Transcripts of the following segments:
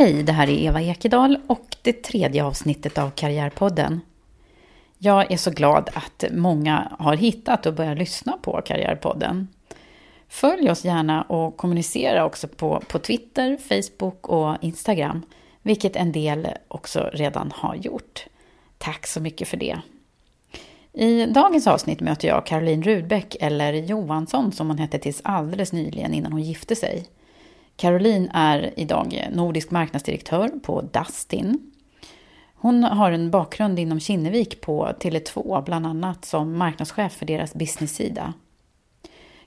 Hej, det här är Eva Ekedal och det tredje avsnittet av Karriärpodden. Jag är så glad att många har hittat och börjat lyssna på Karriärpodden. Följ oss gärna och kommunicera också på, på Twitter, Facebook och Instagram, vilket en del också redan har gjort. Tack så mycket för det. I dagens avsnitt möter jag Caroline Rudbeck, eller Johansson som hon hette tills alldeles nyligen innan hon gifte sig. Caroline är idag nordisk marknadsdirektör på Dustin. Hon har en bakgrund inom Kinnevik på Tele2, bland annat som marknadschef för deras business-sida.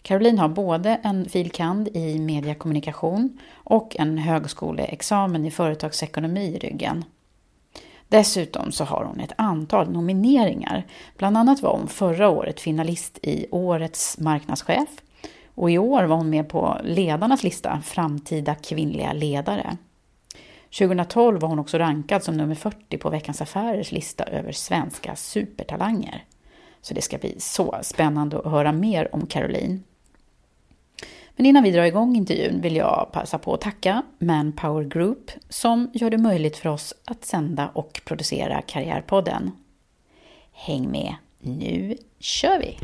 Caroline har både en filkand i mediekommunikation och en högskoleexamen i företagsekonomi i ryggen. Dessutom så har hon ett antal nomineringar. Bland annat var hon förra året finalist i Årets marknadschef och i år var hon med på ledarnas lista Framtida kvinnliga ledare. 2012 var hon också rankad som nummer 40 på Veckans Affärers lista över svenska supertalanger. Så det ska bli så spännande att höra mer om Caroline. Men innan vi drar igång intervjun vill jag passa på att tacka Manpower Group som gör det möjligt för oss att sända och producera Karriärpodden. Häng med, nu kör vi!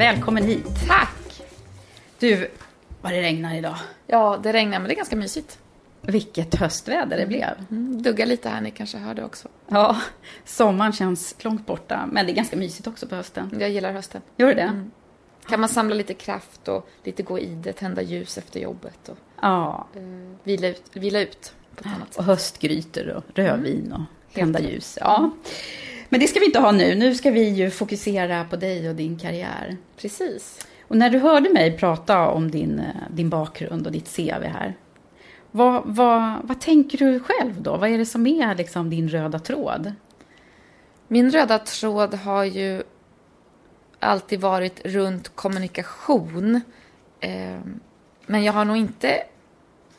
Välkommen hit! Tack! Du, vad det regnar idag. Ja, det regnar, men det är ganska mysigt. Vilket höstväder det blev. Mm, dugga lite här, ni kanske hörde också. Ja, sommaren känns långt borta, men det är ganska mysigt också på hösten. Jag gillar hösten. Gör du det? Mm. Kan man samla lite kraft och lite gå i det, tända ljus efter jobbet och Ja, eh, vila, ut, vila ut på ett annat och sätt. höstgrytor och rödvin och tända rätt. ljus. Ja. Men det ska vi inte ha nu. Nu ska vi ju fokusera på dig och din karriär. Precis. Och när du hörde mig prata om din, eh, din bakgrund och ditt CV här, vad, vad, vad tänker du själv då? Vad är det som är liksom din röda tråd? Min röda tråd har ju alltid varit runt kommunikation. Eh, men jag har nog inte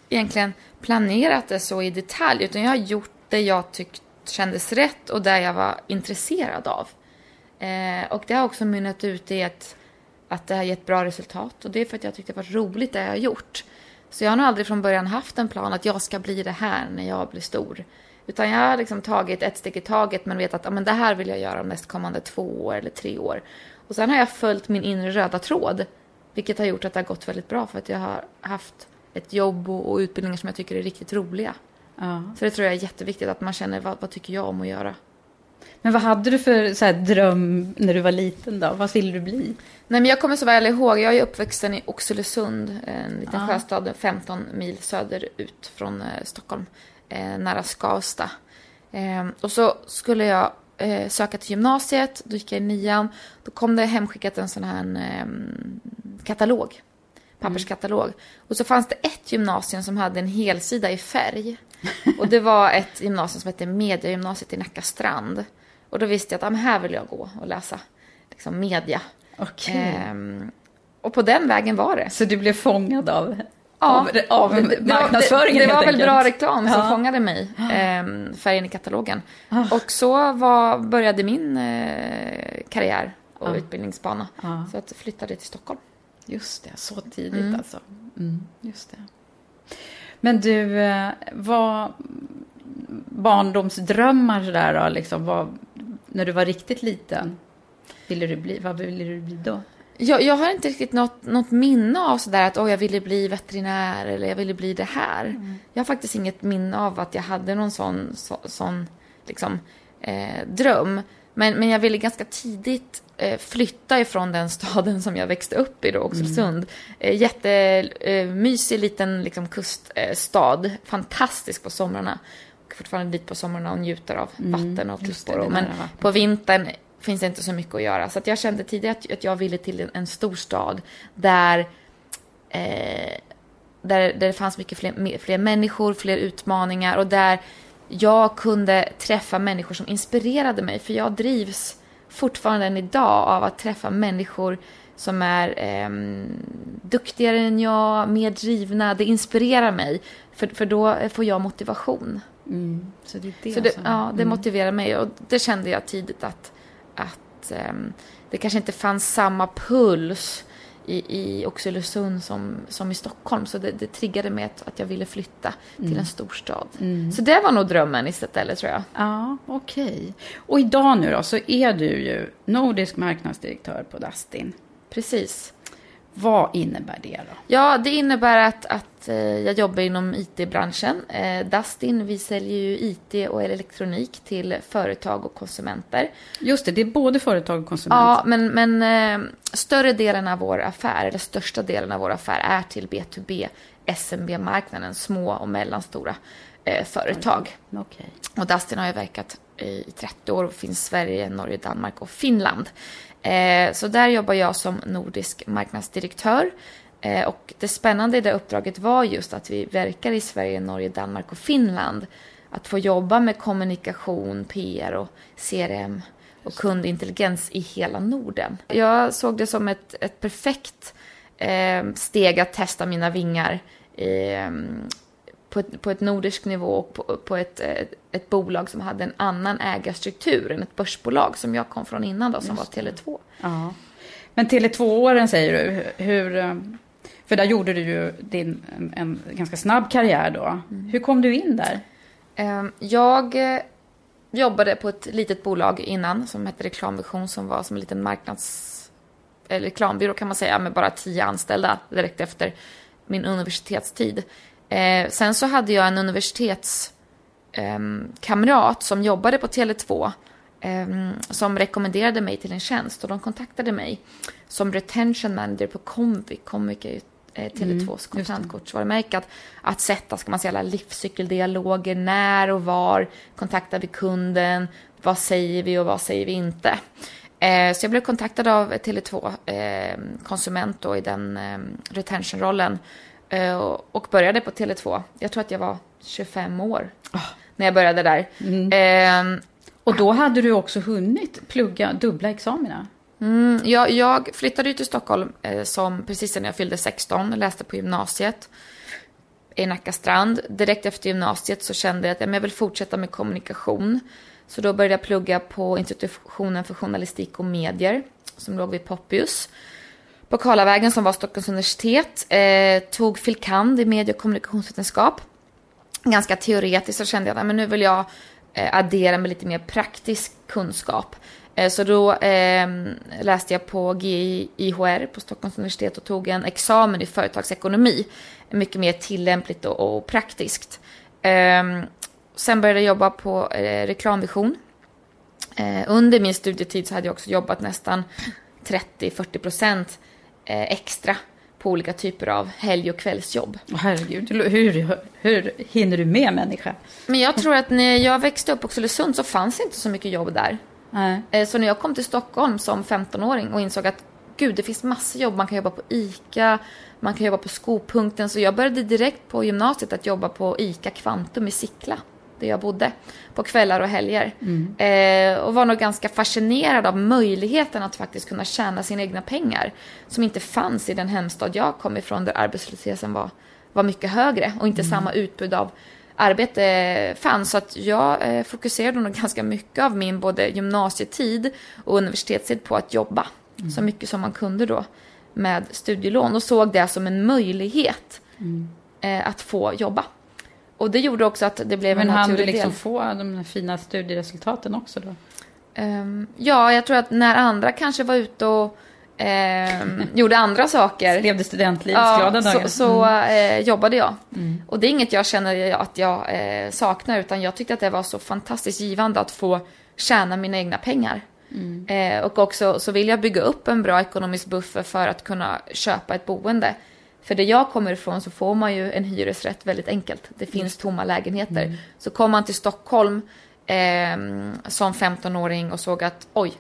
egentligen planerat det så i detalj, utan jag har gjort det jag tyckt kändes rätt och där jag var intresserad av. Eh, och det har också mynnat ut i att, att det har gett bra resultat och det är för att jag tyckte det var roligt det jag har gjort. Så jag har nog aldrig från början haft en plan att jag ska bli det här när jag blir stor. Utan jag har liksom tagit ett steg i taget men vet att ah, men det här vill jag göra de nästkommande två år eller tre år. Och sen har jag följt min inre röda tråd. Vilket har gjort att det har gått väldigt bra för att jag har haft ett jobb och, och utbildningar som jag tycker är riktigt roliga. Ja. Så det tror jag är jätteviktigt att man känner vad, vad tycker jag om att göra. Men vad hade du för så här, dröm när du var liten då? Vad ville du bli? Nej, men jag kommer så väl ihåg, jag är uppvuxen i Oxelösund, en liten Ja. sjöstad 15 mil söderut från eh, Stockholm, eh, nära Skavsta. Eh, och så skulle jag eh, söka till gymnasiet, då gick jag i nian. Då kom det hemskickat en sån här eh, katalog, papperskatalog. Och så fanns det ett gymnasium som hade en helsida i färg. Och det var ett gymnasium som hette Mediagymnasiet i Nacka strand. Och då visste jag att ah, här vill jag gå och läsa liksom media. Okej. Ehm, och på den vägen var det. Så du blev fångad av, Ja, av, av det- det var- marknadsföringen Det, det var väl enkelt. bra reklam som Ja. fångade mig, ehm, färgen i katalogen. Ah. Och så var, började min eh, karriär och Ja. utbildningsbana. Ja. Så jag flyttade till Stockholm. Just det, så tidigt alltså. Mm, just det. Men du, eh, vad barndomsdrömmar sådär då, liksom, vad, när du var riktigt liten, ville du bli, vad ville du bli då? Jag, jag har inte riktigt något, något minne av sådär att oh, jag ville bli veterinär eller jag ville bli det här. Mm. Jag har faktiskt inget minne av att jag hade någon sån, så, sån liksom, eh, dröm. Men, men jag ville ganska tidigt flytta ifrån den staden som jag växte upp i då, Oxelösund. Eh, jättemysig liten liksom, kuststad, fantastisk på somrarna. Och fortfarande dit på somrarna och njuter av vatten och Mm, just det, klippor. Men på vintern finns det inte så mycket att göra. Så att jag kände tidigare att, att jag ville till en, en stor stad där, eh, där, där det fanns mycket fler, fler människor, fler utmaningar och där jag kunde träffa människor som inspirerade mig. För jag drivs fortfarande än idag av att träffa människor som är ehm, duktigare än jag, mer drivna. Det inspirerar mig, för, för då får jag motivation. Mm, så det är det, det, som- ja, det mm. motiverar mig och det kände jag tidigt att, att ehm, det kanske inte fanns samma puls i, i Oxelösund som, som i Stockholm. Så det, det triggade mig att, att jag ville flytta till en storstad. Mm. Så det var nog drömmen istället tror jag. Ja, okej. Och idag nu då, så är du ju nordisk marknadsdirektör på Dustin. Precis. Vad innebär det då? Ja, det innebär att, att eh, jag jobbar inom IT-branschen. Eh, Dustin, vi säljer ju IT och elektronik till företag och konsumenter. Just det, det är både företag och konsument. Ja, men, men eh, större delen av vår affär, eller största delen av vår affär är till B2B, SMB-marknaden, små och mellanstora företag. Okej. Och Dustin har ju verkat i 30 år och finns i Sverige, Norge, Danmark och Finland. Så där jobbar jag som nordisk marknadsdirektör. Eh, och det spännande i det uppdraget var just att vi verkar i Sverige, Norge, Danmark och Finland. Att få jobba med kommunikation, PR och CRM och kundintelligens i hela Norden. Jag såg det som ett, ett perfekt eh, steg att testa mina vingar eh, på ett, på ett nordisk nivå och på, på ett, eh, ett bolag som hade en annan ägarstruktur än ett börsbolag som jag kom från innan då, som var Tele2. Ja. Men Tele2-åren säger du, hur... För där gjorde du ju din, en, en ganska snabb karriär då. Mm. Hur kom du in där? Eh, Jag eh, jobbade på ett litet bolag innan som hette Reklamvision som var som en liten marknads... Eller reklambyrå kan man säga med bara tio anställda direkt efter min universitetstid. Eh, sen så hade jag en universitetskamrat som jobbade på Tele2 eh, som rekommenderade mig till en tjänst och de kontaktade mig som retention manager på Comvik. Comvik är ju eh, Tele2s kontantkortsvarumärke. Att, att sätta ska man säga, alla livscykeldialoger, när och var kontaktar vi kunden, vad säger vi och vad säger vi inte. Eh, så jag blev kontaktad av Tele2 eh, konsument då i den eh, retentionrollen eh, och, började på Tele2. Jag tror att jag var 25 år när jag började där. Eh, Och då hade du också hunnit plugga dubbla examina. Mm, jag, jag flyttade ut till Stockholm eh, som precis när jag fyllde 16, läste på gymnasiet i Nacka strand. Direkt efter gymnasiet så kände jag att ja, jag vill fortsätta med kommunikation. Så då började jag plugga på institutionen för journalistik och medier som låg vid Poppius. På Karlavägen som var Stockholms universitet. Eh, tog filkand i medie och kommunikationsvetenskap ganska teoretiskt så kände jag att men nu vill jag eh, addera med lite mer praktisk kunskap. Eh, så då eh, läste jag på GIHR på Stockholms universitet och tog en examen i företagsekonomi. Mycket mer tillämpligt och, och praktiskt. Eh, sen började jag jobba på eh, reklamvision Eh, under min studietid så hade jag också jobbat nästan 30-40 procent eh, extra på olika typer av helg och kvällsjobb. Herregud, hur, hur hinner du med människa? Men jag tror att när jag växte upp i Oxelösund så fanns inte så mycket jobb där. Nej. Eh, Så när jag kom till Stockholm som 15-åring och insåg att gud, det finns massor jobb. Man kan jobba på ICA, man kan jobba på Skopunkten. Så jag började direkt på gymnasiet att jobba på ICA Kvantum i Sickla, där jag bodde, på kvällar och helger. Eh, och var nog ganska fascinerad av möjligheten att faktiskt kunna tjäna sina egna pengar. Som inte fanns i den hemstad jag kom ifrån, där arbetslösheten var, var mycket högre och inte samma utbud av arbete fanns. Så att jag eh, fokuserade nog ganska mycket av min både gymnasietid och universitetstid på att jobba. Så mycket som man kunde då med studielån och såg det som en möjlighet eh, att få jobba. Och det gjorde också att det blev Men en hann du naturlig liksom del. få de fina studieresultaten också då? Ehm, ja, jag tror att när andra kanske var ute och ehm, gjorde andra saker. Levde studentlivsglada dagar? så, så Mm. eh, jobbade jag. Och det är inget jag känner att jag eh, saknar, utan jag tyckte att det var så fantastiskt givande att få tjäna mina egna pengar. Mm. Eh, och också så vill jag bygga upp en bra ekonomisk buffer för att kunna köpa ett boende. För där jag kommer ifrån så får man ju en hyresrätt väldigt enkelt. Det finns tomma lägenheter. Mm. Så kom man till Stockholm ehm, som 15-åring och såg att oj,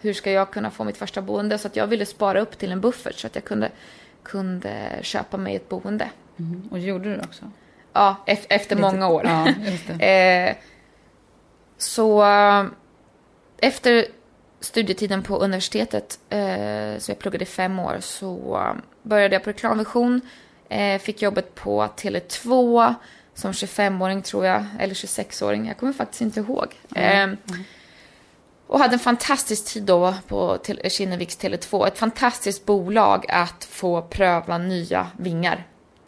hur ska jag kunna få mitt första boende? Så att jag ville spara upp till en buffert så att jag kunde, kunde köpa mig ett boende. Mm. Och gjorde du det också? Ja, ef- efter Lite- många år. Ja. Eh, så eh, efter studietiden på universitetet, eh, så jag pluggade i fem år, så eh, började jag på reklamvision. Eh, fick jobbet på Tele2 som 25-åring tror jag, eller 26-åring, jag kommer faktiskt inte ihåg. Eh, och hade en fantastisk tid då på Kinneviks Tele2. Ett fantastiskt bolag att få pröva nya vingar.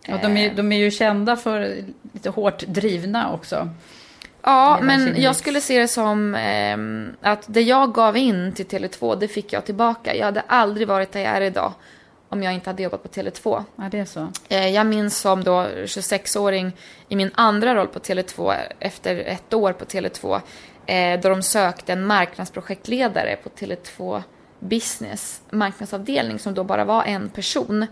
Och de, är, de är ju kända för lite hårt drivna också. Ja, men Kinnevik. jag skulle se det som ehm, att det jag gav in till Tele2, det fick jag tillbaka. Jag hade aldrig varit där jag är idag om jag inte hade jobbat på Tele2. Ja, det är så. Eh, Jag minns som då 26-åring i min andra roll på Tele2 efter ett år på Tele2 eh, då de sökte en marknadsprojektledare på Tele2 Business marknadsavdelning som då bara var en person.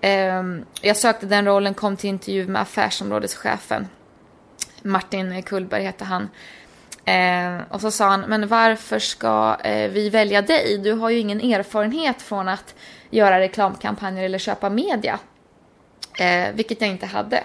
Eh, Jag sökte den rollen, kom till intervju med affärsområdeschefen. Martin Kullberg hette han. Eh, och så sa han, men varför ska eh, vi välja dig? Du har ju ingen erfarenhet från att göra reklamkampanjer eller köpa media. Eh, vilket jag inte hade.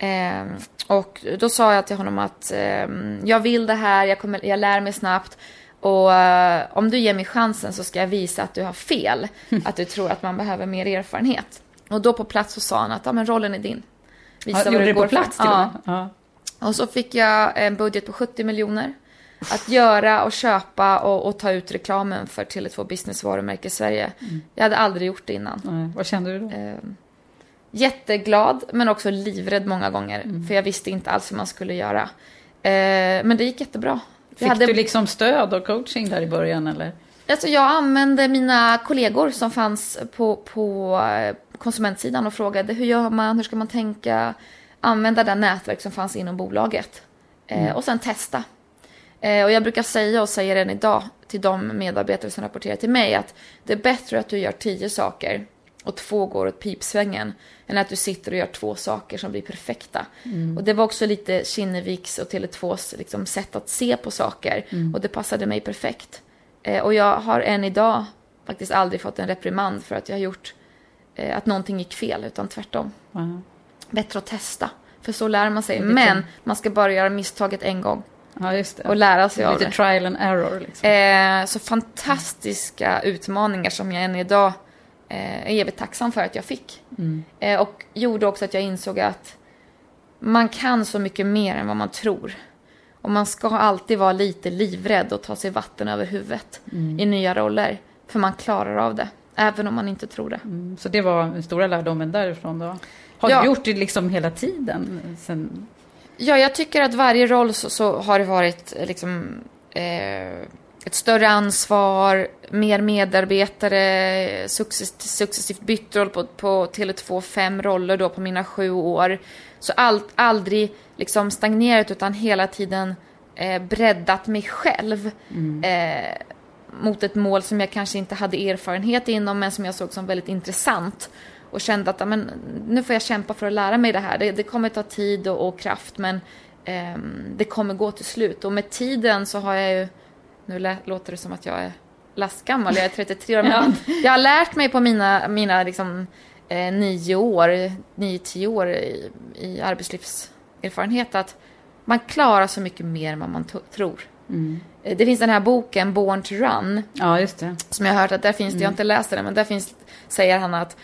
Eh, och då sa jag till honom att eh, jag vill det här, jag, kommer, jag lär mig snabbt. Och eh, om du ger mig chansen så ska jag visa att du har fel. Att du tror att man behöver mer erfarenhet. Och då på plats så sa han att ja, men rollen är din. Visa Ja, vad gjorde det på går för. plats till Ja. Ja. Och så fick jag en budget på 70 miljoner. Att göra och köpa och, och ta ut reklamen för Tele2 Business varumärke i Sverige. Jag hade aldrig gjort det innan. Nej. Vad kände du då? Jätteglad, men också livrädd många gånger. För jag visste inte alls hur man skulle göra. Eh, men det gick jättebra. Fick hade, du liksom stöd och coaching där i början eller? alltså jag använde mina kollegor som fanns på, på eh, konsumentsidan och frågade hur gör man, hur ska man tänka? Använda det nätverk som fanns inom bolaget. Eh, och sen testa. Eh, och jag brukar säga och säger än idag till de medarbetare som rapporterar till mig att det är bättre att du gör tio saker och två går åt pipsvängen än att du sitter och gör två saker som blir perfekta. Och det var också lite Kinneviks och Tele2s liksom, sätt att se på saker och det passade mig perfekt. Eh, och jag har än idag faktiskt aldrig fått en reprimand för att jag har gjort eh, att någonting gick fel, utan tvärtom. Ja. Bättre att testa, för så lär man sig. Lite- Men man ska bara göra misstaget en gång Ja, och lära sig av Lite det. trial and error liksom. Eh, så fantastiska utmaningar som jag än idag eh, är evigt tacksam för att jag fick. Eh, och gjorde också att jag insåg att man kan så mycket mer än vad man tror. Och man ska alltid vara lite livrädd och ta sig vatten över huvudet i nya roller. För man klarar av det, även om man inte tror det. Mm, Så det var den stora lärdomen därifrån då? Har Ja. du gjort det liksom hela tiden? Sen... Ja, jag tycker att varje roll så, så har det varit liksom eh, ett större ansvar, mer medarbetare, successivt, successivt bytt roll på, på Tele2 fem roller då på mina sju år. Så allt, aldrig liksom stagnerat utan hela tiden eh, breddat mig själv eh, mot ett mål som jag kanske inte hade erfarenhet inom men som jag såg som väldigt intressant och kände att men, nu får jag kämpa för att lära mig det här. Det, det kommer ta tid och, och kraft men eh, det kommer gå till slut och med tiden så har jag ju, nu låter det som att jag är lastgammal, jag är 33 år, men jag har lärt mig på mina, mina liksom, eh, nio år, nio, tio år i, i arbetslivserfarenhet att man klarar så mycket mer än vad man tror. Eh, Det finns den här boken Born to Run Ja, just det. som jag har hört att där finns det, jag har inte läst den, men där finns, säger han att,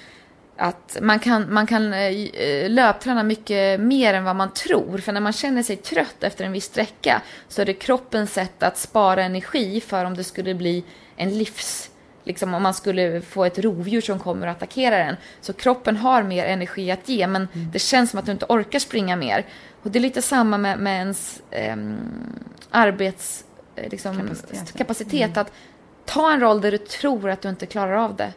att man kan, man kan eh, löpträna mycket mer än vad man tror. För när man känner sig trött efter en viss sträcka så är det kroppens sätt att spara energi för om det skulle bli en livs... Liksom om man skulle få ett rovdjur som kommer och attackerar en. Så kroppen har mer energi att ge, men det känns som att du inte orkar springa mer. Och det är lite samma med, med ens ehm, arbets... eh, Liksom, Kapacitet. kapacitet. att ta en roll där du tror att du inte klarar av det.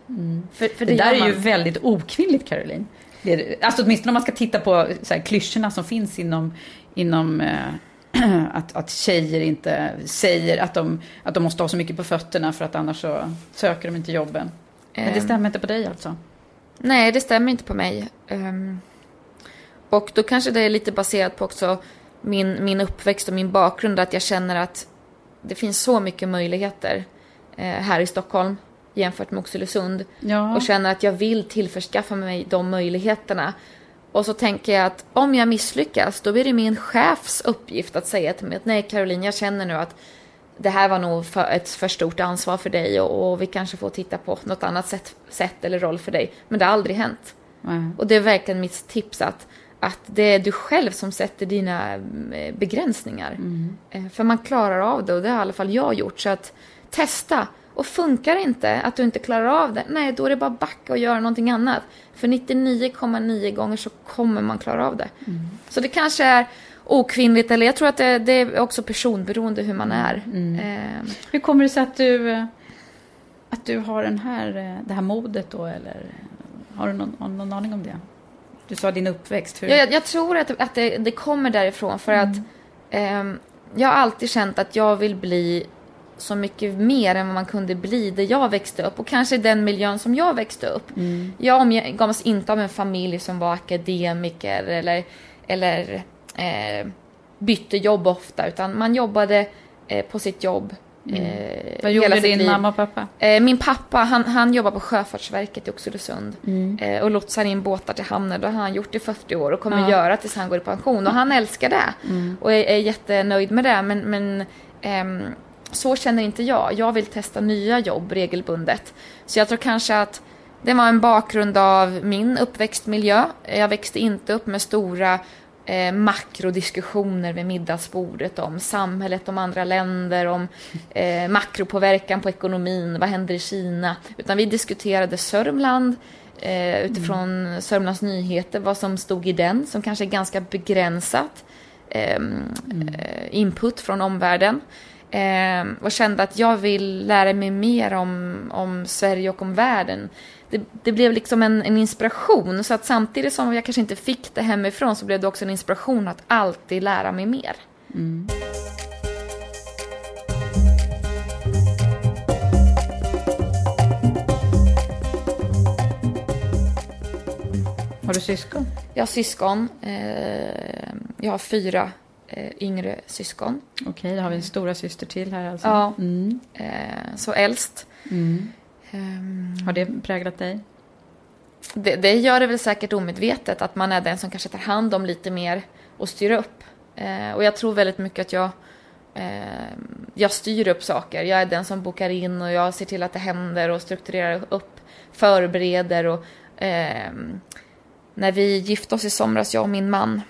För, för Det, där gör är ju väldigt okvinnligt, Caroline. Det är, alltså åtminstone om man ska titta på så här, klyschorna som finns inom, inom eh, att, att tjejer inte säger att de, att de måste ha så mycket på fötterna för att annars så söker de inte jobben. Men det Ehm. stämmer inte på dig alltså? Nej, det stämmer inte på mig. Ehm, och då kanske det är lite baserat på också min, min uppväxt och min bakgrund, att jag känner att det finns så mycket möjligheter här i Stockholm jämfört med Oxelösund. Ja. Och känner att jag vill tillförskaffa mig de möjligheterna. Och så tänker jag att om jag misslyckas, då blir det min chefs uppgift att säga till mig att nej Caroline, jag känner nu att det här var nog för, ett för stort ansvar för dig och, och vi kanske får titta på något annat sätt, sätt eller roll för dig. Men det har aldrig hänt. Nej. Och det är verkligen mitt tips att, att det är du själv som sätter dina eh, begränsningar. Eh, För man klarar av det och det har i alla fall jag gjort. Så att testa. Och funkar det inte att du inte klarar av det, nej då är det bara backa och göra någonting annat. För 99,9 gånger så kommer man klara av det. Så det kanske är okvinnligt eller jag tror att det, det är också personberoende hur man är. Eh, Hur kommer det sig att du, eh, att du har den här, eh, det här modet då? Eller eh, har du någon, någon aning om det? Du sa din uppväxt. Hur? Ja, jag, jag tror att, att det, det kommer därifrån för att ehm, jag har alltid känt att jag vill bli så mycket mer än vad man kunde bli där jag växte upp och kanske i den miljön som jag växte upp. Jag omgavs inte av en familj som var akademiker eller, eller eh, bytte jobb ofta utan man jobbade eh, på sitt jobb. Eh, Vad gjorde din liv. mamma och pappa? Eh, Min pappa han, han jobbar på Sjöfartsverket i Oxelösund Mm. eh, och lotsar in båtar till hamnen. Det har han gjort i 40 år och kommer Ja. göra tills han går i pension. Och han älskar det Mm. och är, är jättenöjd med det. Men, men ehm, så känner inte jag. Jag vill testa nya jobb regelbundet. Så jag tror kanske att det var en bakgrund av min uppväxtmiljö. Jag växte inte upp med stora eh, makrodiskussioner vid middagsbordet om samhället, om andra länder, om eh, makropåverkan på ekonomin, vad händer i Kina? Utan vi diskuterade Sörmland eh, utifrån Sörmlands Nyheter, vad som stod i den, som kanske är ganska begränsat ehm, eh, input från omvärlden. Eh, och kände att jag vill lära mig mer om, om Sverige och om världen. Det, det blev liksom en, en inspiration, så att samtidigt som jag kanske inte fick det hemifrån så blev det också en inspiration att alltid lära mig mer. Har du syskon? Jag har syskon. Eh, jag har fyra eh, yngre syskon. Okej, då har vi en stora syster till här alltså. Ja. Mm. Eh, så äldst. Mm. Ehm, Har det präglat dig? det, det gör det väl säkert omedvetet att man är den som kanske tar hand om lite mer och styr upp. Eh, och jag tror väldigt mycket att jag, eh, jag styr upp saker. Jag är den som bokar in och jag ser till att det händer och strukturerar upp, förbereder och ehm, när vi gifte oss i somras, jag och min man, eh,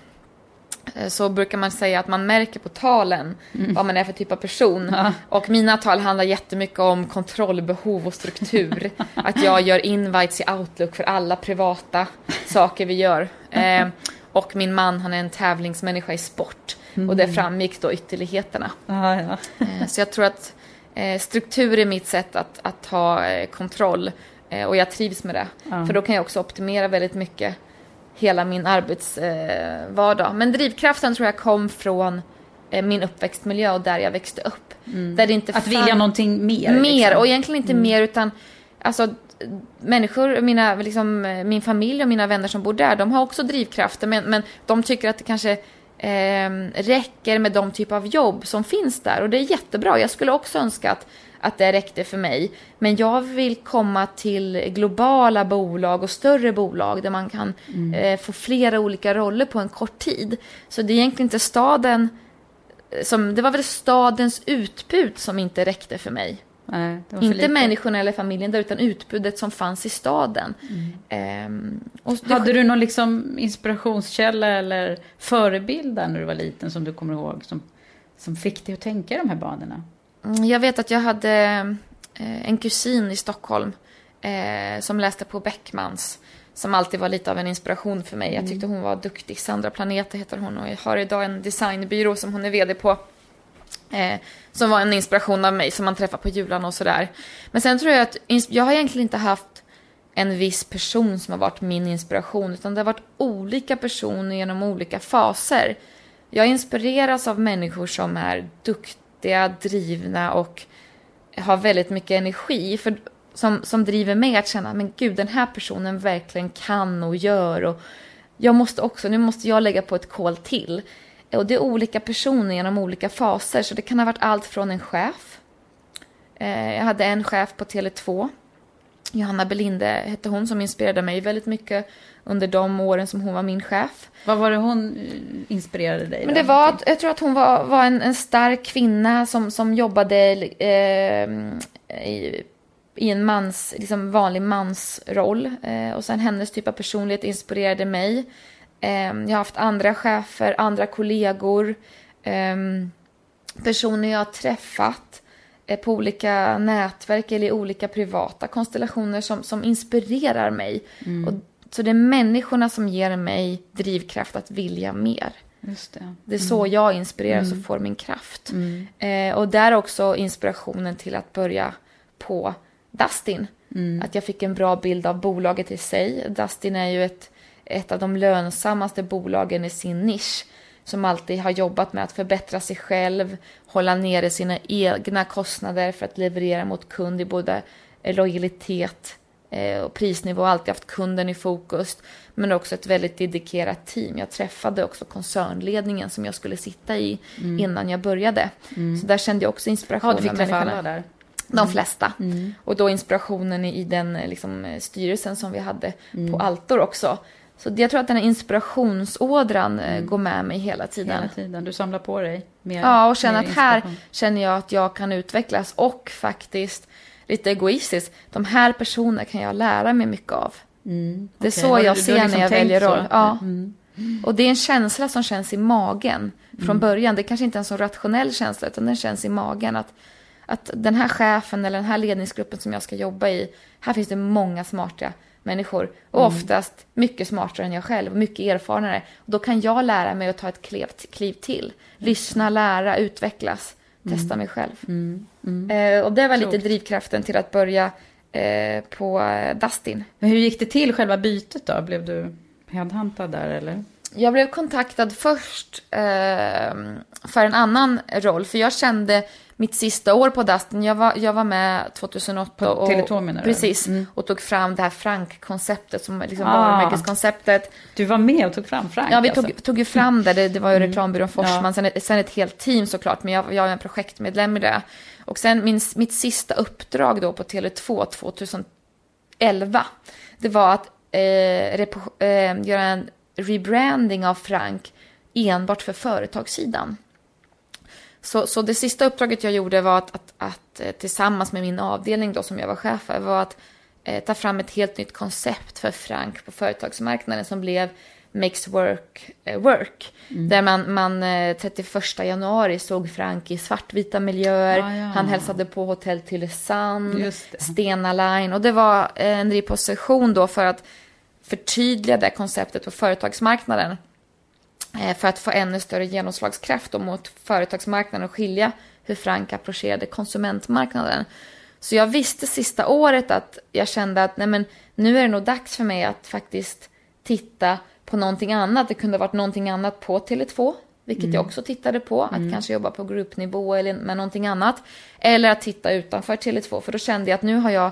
så brukar man säga att man märker på talen vad man är för typ av person. Ja. Och mina tal handlar jättemycket om kontrollbehov och struktur. att jag gör invites i Outlook för alla privata saker vi gör. Eh, och min man, han är en tävlingsmänniska i sport. Och det framgick då ytterligheterna. Ja, ja. Eh, Så jag tror att eh, struktur är mitt sätt att, att ha eh, kontroll. Eh, Och jag trivs med det. Ja. För då kan jag också optimera väldigt mycket hela min arbetsvardag. Men drivkraften tror jag kom från eh, min uppväxtmiljö och där jag växte upp. Där det inte Att vilja någonting mer. Mer, liksom. och egentligen inte mer utan alltså människor, mina, liksom, eh, min familj och mina vänner som bor där, de har också drivkrafter men, men de tycker att det kanske eh, räcker med de typ av jobb som finns där och det är jättebra. Jag skulle också önska att, att det räckte för mig. Men jag vill komma till globala bolag och större bolag där man kan eh, få flera olika roller på en kort tid. Så det är egentligen inte staden som, det var väl stadens utbud som inte räckte för mig. Nej, Inte lite. människorna eller familjen där, utan utbudet som fanns i staden. Ehm, och det, Hade du någon liksom inspirationskälla eller förebild där när du var liten som du kommer ihåg? Som, som fick dig att tänka de här banorna? Mm, Jag vet att jag hade eh, en kusin i Stockholm eh, som läste på Beckmans. Som alltid var lite av en inspiration för mig. Jag tyckte hon var duktig. Sandra Planeter heter hon och jag har idag en designbyrå som hon är vd på. Eh, som var en inspiration av mig som man träffar på jularna och sådär. Men sen tror jag att jag har egentligen inte haft en viss person som har varit min inspiration utan det har varit olika personer genom olika faser. Jag inspireras av människor som är duktiga, drivna och har väldigt mycket energi. För, som, som driver mig att känna, men gud den här personen verkligen kan och gör. Och jag måste också, nu måste jag lägga på ett kol till. Och det är olika personer genom olika faser. Så det kan ha varit allt från en chef. Eh, jag hade en chef på Tele2. Johanna Belinde hette hon som inspirerade mig väldigt mycket under de åren som hon var min chef. Vad var det hon eh, inspirerade dig Men det var, jag tror att hon var, var en, en stark kvinna som, som jobbade eh, i, i en mans, liksom vanlig mansroll. Eh, och sen hennes typ av personlighet inspirerade mig. Eh, jag har haft andra chefer, andra kollegor, eh, personer jag har träffat på olika nätverk eller i olika privata konstellationer som, som inspirerar mig. Och, så det är människorna som ger mig drivkraft att vilja mer. Just det. Det är så jag inspireras och får min kraft. Eh, och där också inspirationen till att börja på Dustin. Att jag fick en bra bild av bolaget i sig. Dustin är ju ett, ett av de lönsammaste bolagen i sin nisch. Som alltid har jobbat med att förbättra sig själv, hålla nere sina egna kostnader för att leverera mot kund i både eh, lojalitet eh, och prisnivå. Alltid haft kunden i fokus. Men också ett väldigt dedikerat team. Jag träffade också koncernledningen som jag skulle sitta i innan jag började. Så där kände jag också inspiration. Ja, du fick träffa alla där. De flesta. Och då inspirationen i, den eh, liksom, styrelsen som vi hade på Altor också. Så jag tror att den här inspirationsådran eh, går med mig hela tiden. Hela tiden. Du samlar på dig mer Ja, och känner att här känner jag att jag kan utvecklas och faktiskt lite egoistiskt, de här personerna kan jag lära mig mycket av. Det är Mm, Okej, så du- jag du ser liksom när jag väljer roll. Ja. Mm. Och det är en känsla som känns i magen från början. Det är kanske inte är en så rationell känsla, utan den känns i magen att, att den här chefen eller den här ledningsgruppen som jag ska jobba i, här finns det många smarta människor. Och oftast mycket smartare än jag själv, mycket erfarnare. Och då kan jag lära mig att ta ett kliv, kliv till. Lyssna, lära, utvecklas, testa mig själv. Eh, och det var lite Klokt. drivkraften till att börja eh, på eh, Dustin. Men hur gick det till själva bytet då? Blev du headhuntad där eller? Jag blev kontaktad först eh, för en annan roll, för jag kände mitt sista år på Dustin, jag var, jag var med 2008 På och, Tele2 menar du? Precis, Mm. och tog fram det här Frank-konceptet, som liksom Ah. varumärkeskonceptet. Du var med och tog fram Frank Ja, vi alltså. tog, tog ju fram det, det, det var ju reklambyrån Forsman, Ja. sen, ett, sen ett helt team såklart, men jag, jag är en projektmedlem i det. Och sen min, mitt sista uppdrag då på Tele2 2011, det var att eh, repo, eh, göra en rebranding av Frank enbart för företagssidan. Så, så det sista uppdraget jag gjorde var att, att, att eh, tillsammans med min avdelning då som jag var chef för var att eh, ta fram ett helt nytt koncept för Frank på företagsmarknaden som blev Makes Work eh, Work. Där man, man eh, 31 januari såg Frank i svartvita miljöer. Ah, ja. Han hälsade på Hotell Tylösand. Stena Line. Och det var eh, en reposition då för att förtydliga det konceptet på företagsmarknaden för att få ännu större genomslagskraft mot företagsmarknaden och skilja hur Frank approcherade konsumentmarknaden. Så jag visste sista året att jag kände att nej men, nu är det nog dags för mig att faktiskt titta på någonting annat. Det kunde ha varit någonting annat på Tele2. vilket Mm. jag också tittade på. Att kanske jobba på gruppnivå eller med någonting annat. Eller att titta utanför Tele2, för då kände jag att nu har jag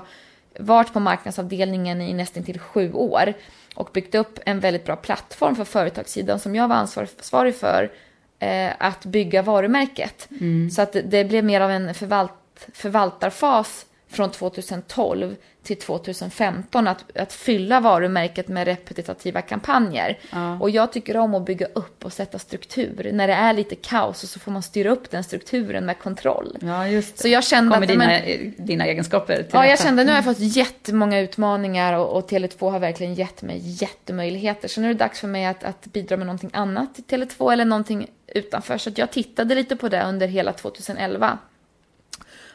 varit på marknadsavdelningen i nästan till sju år och byggt upp en väldigt bra plattform för företagssidan som jag var ansvarig för eh, att bygga varumärket. Så att det blev mer av en förvalt, förvaltarfas från 2012 till 2015 att, att fylla varumärket med repetitiva kampanjer. Och jag tycker om att bygga upp och sätta struktur. När det är lite kaos så får man styra upp den strukturen med kontroll. Ja, just. Så jag kände Kommer att... dina, men- dina egenskaper Ja, jag kände nu har jag fått jättemånga utmaningar och, och Tele2 har verkligen gett mig jättemöjligheter. Så nu är det dags för mig att, att bidra med någonting annat till Tele2 eller någonting utanför. Så jag tittade lite på det under hela 2011.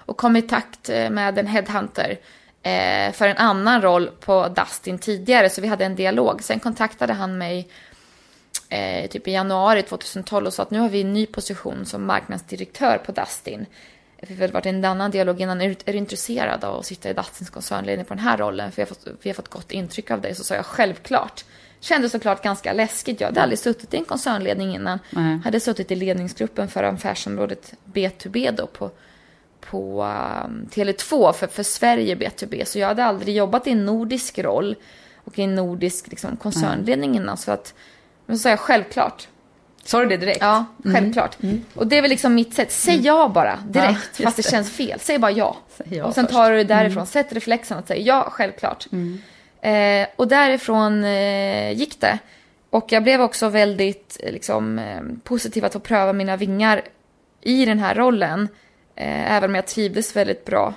Och kom i takt eh, med en headhunter eh, för en annan roll på Dustin tidigare. Så vi hade en dialog. Sen kontaktade han mig eh, typ i januari 2012 och sa att nu har vi en ny position som marknadsdirektör på Dustin. Vi har varit i en annan dialog innan. Är du, intresserad av att sitta i Dustins koncernledning på den här rollen? För vi har fått, vi har fått gott intryck av dig. Så sa jag självklart. Kändes såklart ganska läskigt. Jag hade aldrig suttit i en koncernledning innan. Nej. Hade suttit i ledningsgruppen för affärsområdet B2B då på, på um, Tele2 för, för Sverige B2B. Så jag hade aldrig jobbat i en nordisk roll och i en nordisk liksom, koncernledning innan. Så att, men så sa jag självklart. Sa du det direkt? Ja, självklart. Och det är väl liksom mitt sätt. Säg ja bara direkt, Mm. Ja, fast det det. känns fel. Säg bara ja. Säg ja och sen först. Mm. tar du det därifrån. Sätt reflexen att säga ja, självklart. Eh, och därifrån eh, gick det. Och jag blev också väldigt eh, liksom, eh, positiv att få pröva mina vingar i den här rollen. Eh, även om jag trivdes väldigt bra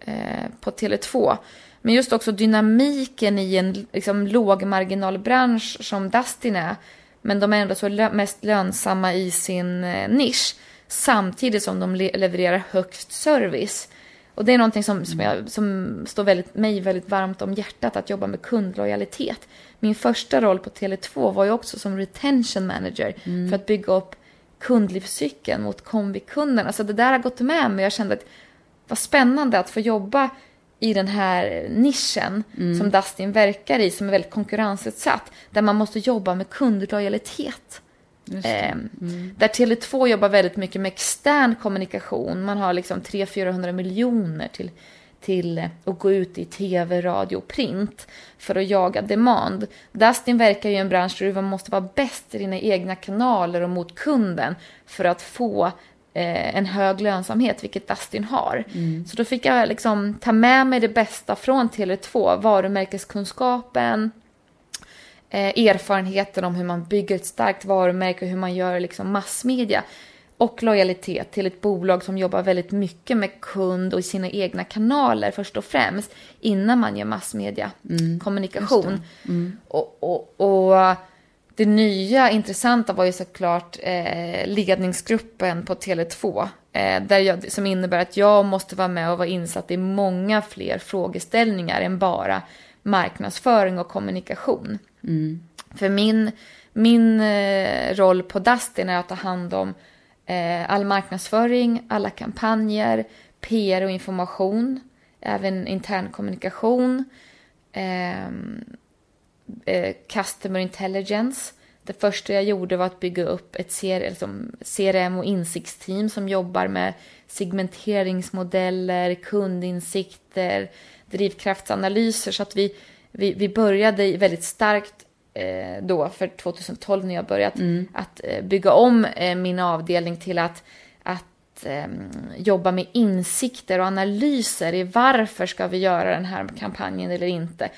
eh, på Tele2. Men just också dynamiken i en liksom, lågmarginalbransch som Dustin är. Men de är ändå så lö- mest lönsamma i sin eh, nisch. Samtidigt som de le- levererar högst service. Och det är någonting som, som, jag, som står väldigt, mig väldigt varmt om hjärtat, att jobba med kundlojalitet. Min första roll på Tele2 var ju också som retention manager för att bygga upp kundlivscykeln mot kombikunderna. Så det där har gått med mig. Jag kände att vad spännande att få jobba i den här nischen som Dustin verkar i, som är väldigt konkurrensutsatt, där man måste jobba med kundlojalitet. Just det. Eh, Där Tele2 jobbar väldigt mycket med extern kommunikation. Man har liksom 300-400 miljoner till, till att gå ut i tv, radio och print för att jaga demand. Dustin verkar ju i en bransch där du måste vara bäst i dina egna kanaler och mot kunden för att få eh, en hög lönsamhet, vilket Dustin har. Så då fick jag liksom ta med mig det bästa från Tele2, varumärkeskunskapen, eh, erfarenheten om hur man bygger ett starkt varumärke och hur man gör liksom massmedia. Och lojalitet till ett bolag som jobbar väldigt mycket med kund och i sina egna kanaler först och främst innan man gör massmedia kommunikation. Och, och, och det nya intressanta var ju såklart eh, ledningsgruppen på Tele2. Eh, där jag, som innebär att jag måste vara med och vara insatt i många fler frågeställningar än bara marknadsföring och kommunikation. För min, min eh, roll på Dustin är att ta hand om Eh, all marknadsföring, alla kampanjer, PR och information, även intern kommunikation, ehm, eh, customer intelligence. Det första jag gjorde var att bygga upp ett CRM och insiktsteam som jobbar med segmenteringsmodeller, kundinsikter, drivkraftsanalyser. Så att vi, vi, vi började väldigt starkt eh, då, för 2012 när jag börjat, att eh, bygga om eh, min avdelning till att, att eh, jobba med insikter och analyser i varför ska vi göra den här kampanjen eller inte.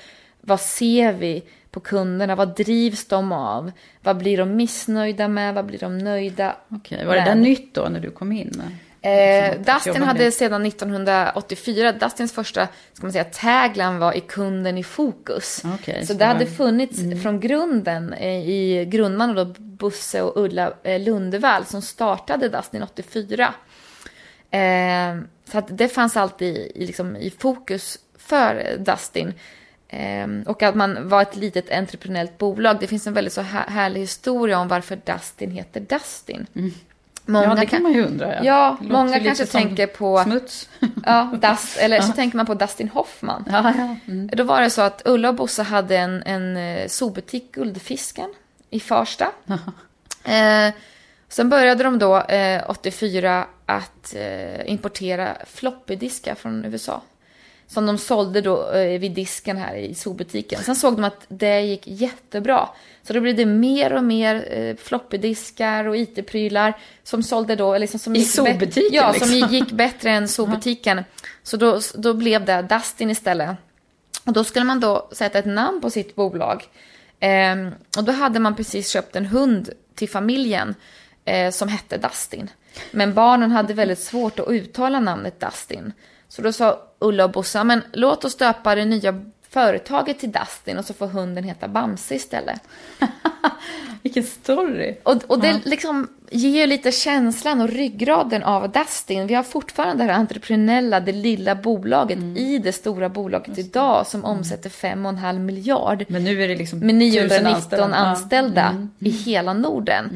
Vad ser vi på kunderna? Vad drivs de av? Vad blir de missnöjda med? Vad blir de nöjda Okej, var det där nytt då när du kom in? Eh, Dustin hade sedan 1984, Dustins första ska man säga, tagline var i kunden i fokus. Okej, så det hade funnits från grunden eh, i grundarna då Bosse och Ulla eh, Lundevall som startade Dustin 84. Eh, så att det fanns alltid i, liksom, i fokus för Dustin. Eh, och att man var ett litet entreprenöriellt bolag. Det finns en väldigt så här, härlig historia om varför Dustin heter Dustin. Många ja, det kan man ju undra. Ja, låter många kanske tänker på- Smuts. Ja, Dust, eller så tänker man på Dustin Hoffman. ja, ja. Mm. Då var det så att Ulla och Bosse hade en, en eh, zoobutik, Guldfisken, i Farsta. Eh, Sen började de då eh, 84 att eh, importera floppydiskar från USA. Som de sålde då eh, vid disken här i zoobutiken. Sen såg de att det gick jättebra. Så då blev det mer och mer eh, floppydiskar och IT-prylar som sålde då... Liksom, som I zoobutiken, Ja, liksom. som gick bättre än zoobutiken. Så då, då blev det Dustin istället. Och då skulle man då sätta ett namn på sitt bolag. Ehm, och då hade man precis köpt en hund till familjen eh, som hette Dustin. Men barnen hade väldigt svårt att uttala namnet Dustin. Så då sa Ulla och Bosse, men låt oss döpa det nya företaget till Dustin och så får hunden heta Bamse istället. Vilken story! Och, och det liksom ger ju lite känslan och ryggraden av Dustin. Vi har fortfarande det här entreprenöriella, det lilla bolaget i det stora bolaget idag som omsätter 5,5 miljard. Men nu är det liksom med 919 tusen anställda, Ja. Mm. i hela Norden.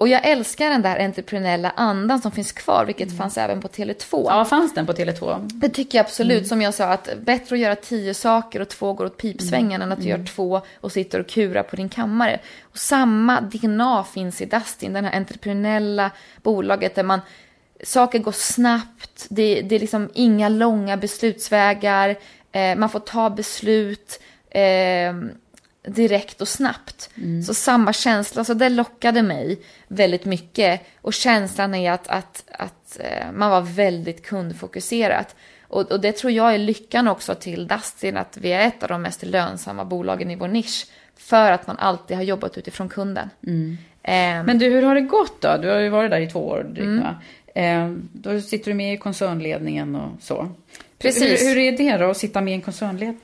Och jag älskar den där entreprenöriella andan som finns kvar, vilket fanns även på Tele2. Ja, fanns den på Tele2? Det tycker jag absolut. Som jag sa, att bättre att göra tio saker och två går åt pipsvängen än att du gör två och sitter och kurar på din kammare. Och samma DNA finns i Dustin, den här entreprenöriella bolaget där man saker går snabbt, det, det är liksom inga långa beslutsvägar, eh, man får ta beslut eh, direkt och snabbt. Så samma känsla, så det lockade mig väldigt mycket. Och känslan är att, att, att eh, man var väldigt kundfokuserat. Och, och det tror jag är lyckan också till Dustin, att vi är ett av de mest lönsamma bolagen i vår nisch. För att man alltid har jobbat utifrån kunden. Eh, Men du, hur har det gått då? Du har ju varit där i två år drygt, Mm. va? Eh, då sitter du med i koncernledningen och så. Precis. Hur, hur är det då att sitta med i en koncernledning?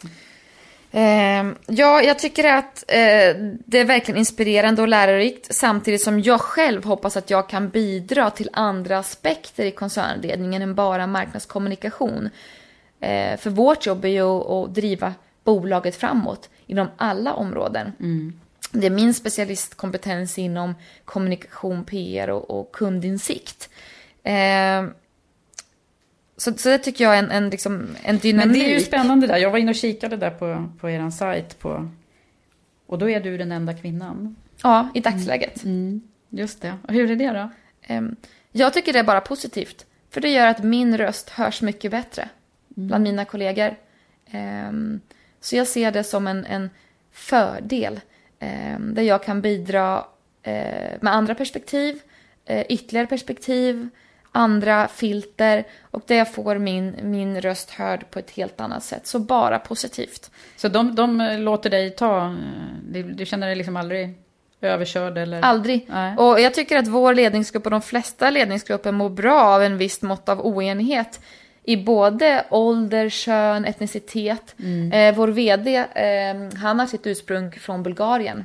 Eh, ja, jag tycker att eh, det är verkligen inspirerande och lärorikt samtidigt som jag själv hoppas att jag kan bidra till andra aspekter i koncernledningen än bara marknadskommunikation. Eh, för vårt jobb är ju att, driva bolaget framåt inom alla områden. Det är min specialistkompetens inom kommunikation, PR och, och kundinsikt. Så, så det tycker jag är en, en, liksom, en dynamik. Men det är ju spännande där. Jag var inne och kikade där på, på er sajt. På, och då är du den enda kvinnan. Ja, i dagsläget. Just det. Och hur är det då? Ehm, Jag tycker det är bara positivt. För det gör att min röst hörs mycket bättre bland mina kollegor. Ehm, Så jag ser det som en, en fördel. ehm, Där jag kan bidra eh, med andra perspektiv, eh, ytterligare perspektiv, andra filter och jag får min, min röst hörd på ett helt annat sätt. Så bara positivt. Så de, de eh, låter dig ta... eh, Du, du känner dig liksom aldrig överkörd eller? Aldrig. Nej. Och jag tycker att vår ledningsgrupp och de flesta ledningsgrupper mår bra av en viss mått av oenighet i både ålder, kön, etnicitet. Eh, vår VD, eh, han har sitt ursprung från Bulgarien.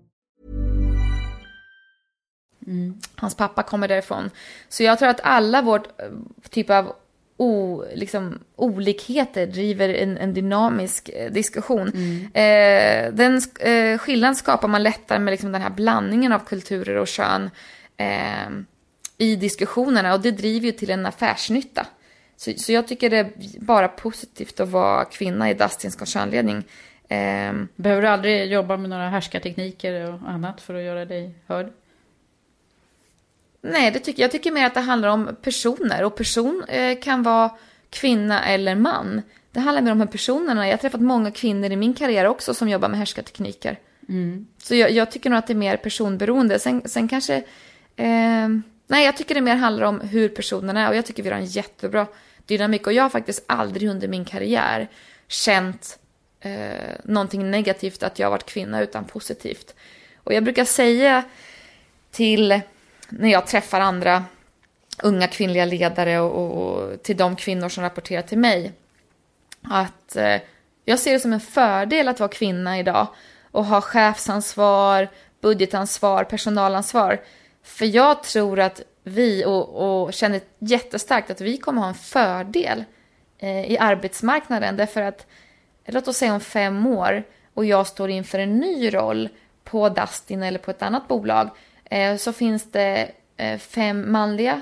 Mm. Hans pappa kommer därifrån. Så jag tror att alla vårt eh, typ av o, liksom, olikheter driver en, en dynamisk eh, diskussion. Mm. Eh, den eh, skillnaden skapar man lättare med liksom, den här blandningen av kulturer och kön eh, i diskussionerna och det driver ju till en affärsnytta. Så, så jag tycker det är bara positivt att vara kvinna i Dustins koncernledning. Eh, Behöver du aldrig jobba med några härskartekniker och annat för att göra dig hörd? Nej, det tycker, jag tycker mer att det handlar om personer och person eh, kan vara kvinna eller man. Det handlar mer om personerna. Jag har träffat många kvinnor i min karriär också som jobbar med härskartekniker. Mm. Så jag, jag, tycker nog att det är mer personberoende. Sen, sen kanske... Eh, nej, jag tycker det mer handlar om hur personerna är och jag tycker vi har en jättebra dynamik. Och jag har faktiskt aldrig under min karriär känt eh, någonting negativt att jag har varit kvinna utan positivt. Och jag brukar säga till när jag träffar andra unga kvinnliga ledare och, och till de kvinnor som rapporterar till mig. Att eh, jag ser det som en fördel att vara kvinna idag och ha chefsansvar, budgetansvar, personalansvar. För jag tror att vi, och, och känner jättestarkt att vi kommer ha en fördel eh, i arbetsmarknaden. Därför att, låt oss säga om fem år och jag står inför en ny roll på Dustin eller på ett annat bolag så finns det eh, fem manliga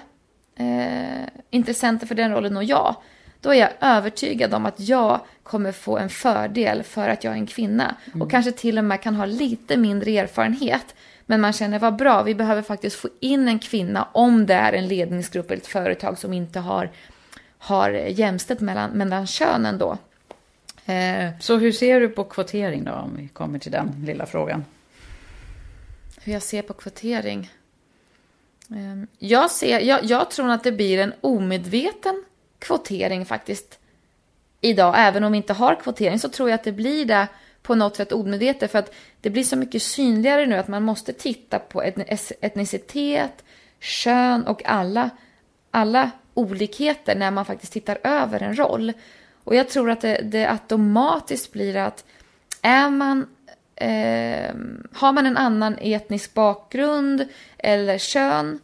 eh, intressenter för den rollen och jag. Då är jag övertygad om att jag kommer få en fördel för att jag är en kvinna. Mm. Och kanske till och med kan ha lite mindre erfarenhet. Men man känner vad bra, vi behöver faktiskt få in en kvinna om det är en ledningsgrupp eller ett företag som inte har, har jämställt mellan, mellan könen då. Så hur ser du på kvotering då, om vi kommer till den lilla frågan? Hur jag ser på kvotering. Ehm, jag, ser, jag, jag tror att det blir en omedveten kvotering faktiskt idag. Även om vi inte har kvotering så tror jag att det blir det på något sätt omedvetet. För att det blir så mycket synligare nu att man måste titta på etnicitet, kön och alla, alla olikheter när man faktiskt tittar över en roll. Och jag tror att det, det automatiskt blir att är man eh, har man en annan etnisk bakgrund eller kön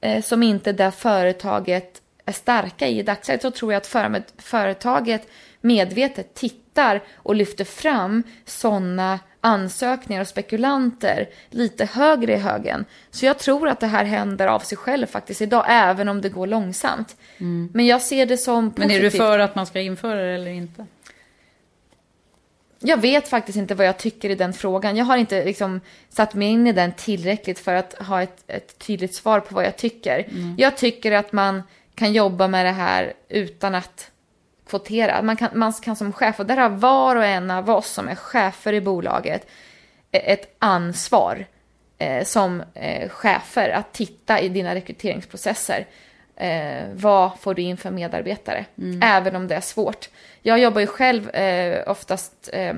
eh, som inte det företaget är starka i i dagsläget så tror jag att företaget medvetet tittar och lyfter fram sådana ansökningar och spekulanter lite högre i högen. Så jag tror att det här händer av sig själv faktiskt idag, även om det går långsamt. Mm. Men jag ser det som positivt. Men är du för att man ska införa det eller inte? Jag vet faktiskt inte vad jag tycker i den frågan. Jag har inte liksom satt mig in i den tillräckligt för att ha ett, ett tydligt svar på vad jag tycker. Mm. Jag tycker att man kan jobba med det här utan att kvotera. Man kan, man kan som chef, och där har var och en av oss som är chefer i bolaget ett ansvar eh, som eh, chefer att titta i dina rekryteringsprocesser. Eh, vad får du in för medarbetare? Mm. Även om det är svårt. Jag jobbar ju själv eh, oftast eh,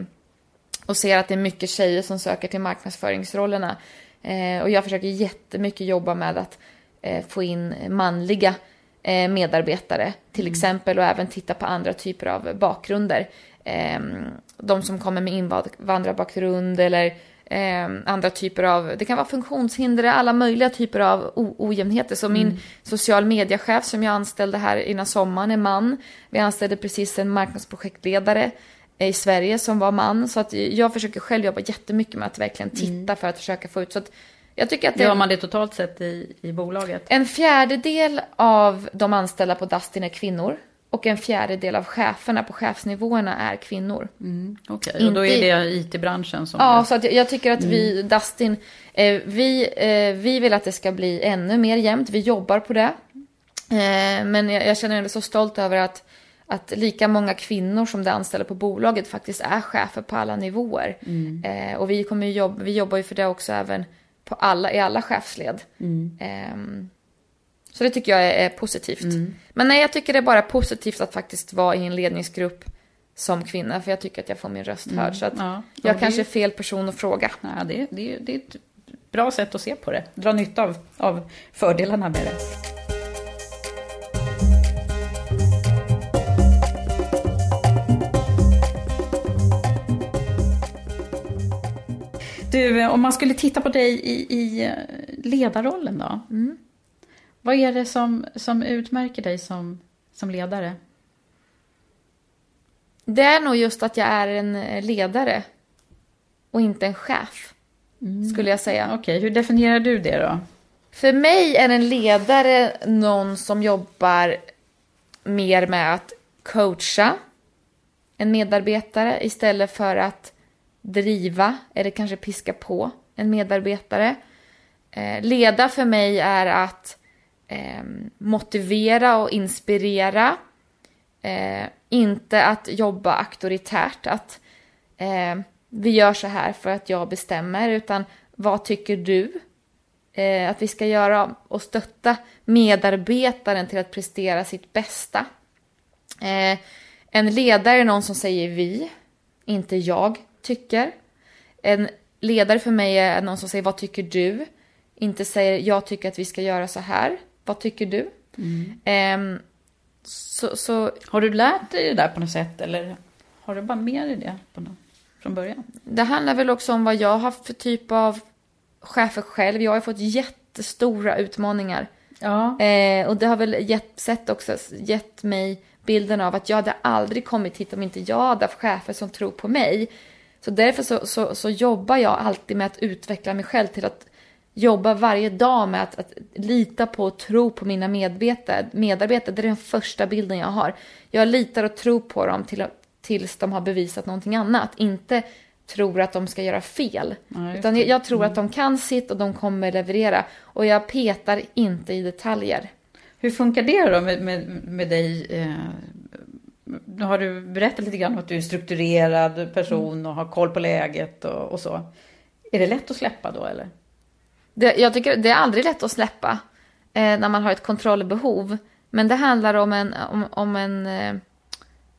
och ser att det är mycket tjejer som söker till marknadsföringsrollerna. Eh, och jag försöker jättemycket jobba med att eh, få in manliga eh, medarbetare till mm. exempel och även titta på andra typer av bakgrunder. Ehm, de som kommer med invandrarbakgrund eller eh, andra typer av, det kan vara funktionshinder, alla möjliga typer av ojämnheter. Så min mm. social mediechef som jag anställde här innan sommaren är man. Vi anställde precis en marknadsprojektledare i Sverige som var man. Så att jag försöker själv jobba jättemycket med att verkligen titta mm. för att försöka få ut. Så att Jag tycker att det, Gör man det totalt sett i, i bolaget? en fjärdedel av de anställda på Dustin är kvinnor. Och en fjärdedel av cheferna på chefsnivåerna är kvinnor. Okej, och då är det IT-branschen som... Ja, så att jag, jag tycker att vi, Dustin, eh, vi, eh, vi vill att det ska bli ännu mer jämnt. Vi jobbar på det. Eh, men jag, jag känner mig så stolt över att, att lika många kvinnor som det anställda på bolaget faktiskt är chefer på alla nivåer. Eh, och vi, kommer jobba, vi jobbar ju för det också även på alla, i alla chefsled. Ehm, så det tycker jag är, är positivt. Men nej, jag tycker det är bara positivt att faktiskt vara i en ledningsgrupp som kvinna. För jag tycker att jag får min röst hörd. Så att Ja, ja, jag det- kanske är fel person att fråga. Ja, det, det, det är ett bra sätt att se på det. Dra nytta av, av fördelarna med det. Du, om man skulle titta på dig i, i eh, ledarrollen då? Vad är det som, som utmärker dig som, som ledare? Det är nog just att jag är en eh, ledare och inte en chef, skulle jag säga. Okej, hur definierar du det då? För mig är en ledare någon som jobbar mer med att coacha en medarbetare istället för att driva eller kanske piska på en medarbetare. Eh, leda för mig är att eh, motivera och inspirera. Eh, inte att jobba auktoritärt, att eh, vi gör så här för att jag bestämmer, utan vad tycker du? Eh, att vi ska göra och stötta medarbetaren till att prestera sitt bästa. Eh, en ledare är någon som säger vi, inte jag tycker. En ledare för mig är någon som säger vad tycker du? Inte säger jag tycker att vi ska göra så här. Vad tycker du? Ehm, så, så Har du lärt dig det där på något sätt eller har du bara med dig det på något, från början? det handlar väl också om vad jag har haft för typ av chefer själv. Jag har fått jättestora utmaningar. Ja. Eh, och det har väl gett, sett också, gett mig bilden av att jag hade aldrig kommit hit om inte jag hade haft chefer som tror på mig. Så därför så, så, så jobbar jag alltid med att utveckla mig själv till att jobba varje dag med att, att lita på och tro på mina medarbetare. medarbetare. Det är den första bilden jag har. Jag litar och tror på dem till, tills de har bevisat någonting annat. Inte tror att de ska göra fel. Just Utan jag, jag tror att de kan sitt och de kommer leverera. Och jag petar inte i detaljer. Hur funkar det då med, med, med dig? Eh, nu har du berättat lite grann om att du är en strukturerad person och har koll på läget och, och så. Är det lätt att släppa då eller? Det, jag tycker det är aldrig lätt att släppa eh, när man har ett kontrollbehov. Men det handlar om en, om, om en eh,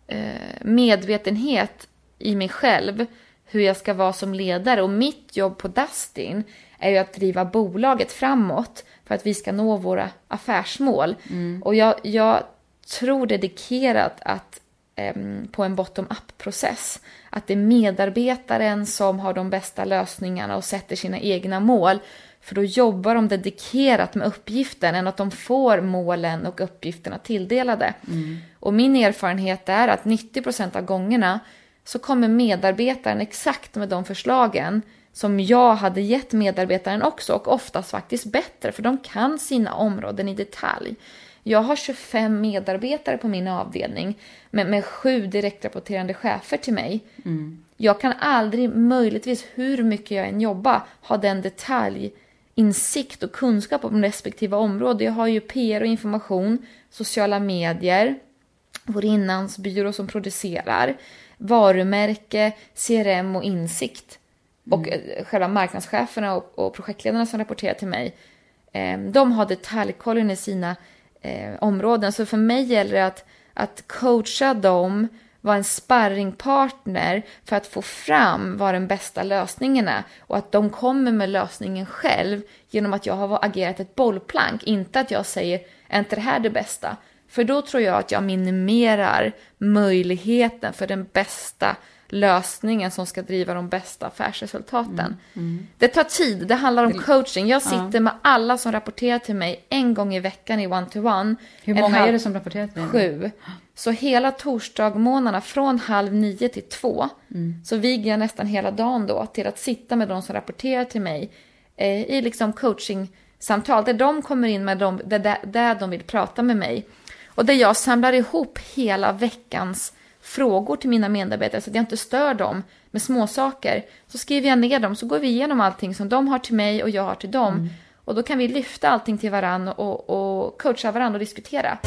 eh, medvetenhet i mig själv hur jag ska vara som ledare. Och mitt jobb på Dustin är ju att driva bolaget framåt för att vi ska nå våra affärsmål. Och jag, jag tror dedikerat att em, på en bottom-up-process. Att det är medarbetaren som har de bästa lösningarna och sätter sina egna mål. För då jobbar de dedikerat med uppgiften än att de får målen och uppgifterna tilldelade. Och min erfarenhet är att 90% av gångerna så kommer medarbetaren exakt med de förslagen som jag hade gett medarbetaren också och oftast faktiskt bättre för de kan sina områden i detalj. Jag har 25 medarbetare på min avdelning med, med sju direktrapporterande chefer till mig. Jag kan aldrig, möjligtvis hur mycket jag än jobbar, ha den detaljinsikt och kunskap om respektive område. Jag har ju PR och information, sociala medier, vår inlandsbyrå som producerar, varumärke, CRM och insikt. Och eh, själva marknadscheferna och, och projektledarna som rapporterar till mig, eh, de har detaljkollen i sina eh, områden. Så för mig gäller det att, att coacha dem, vara en sparringpartner för att få fram vad den bästa lösningen är. Och att de kommer med lösningen själv genom att jag har agerat ett bollplank. Inte att jag säger, är inte det här det bästa? För då tror jag att jag minimerar möjligheten för den bästa lösningen som ska driva de bästa affärsresultaten. Det tar tid, det handlar om coaching. Jag sitter med alla som rapporterar till mig en gång i veckan i one-to-one. Hur En många halv- är det som rapporterar till dig? Sju. Så hela torsdagmånaderna från halv nio till två så viger jag nästan hela dagen då till att sitta med de som rapporterar till mig eh, i liksom coachingsamtal där de kommer in med dem, där, där de vill prata med mig. Och där jag samlar ihop hela veckans frågor till mina medarbetare så att jag inte stör dem med småsaker. Så skriver jag ner dem så går vi igenom allting som de har till mig och jag har till dem. Och då kan vi lyfta allting till varann och, och coacha varann och diskutera.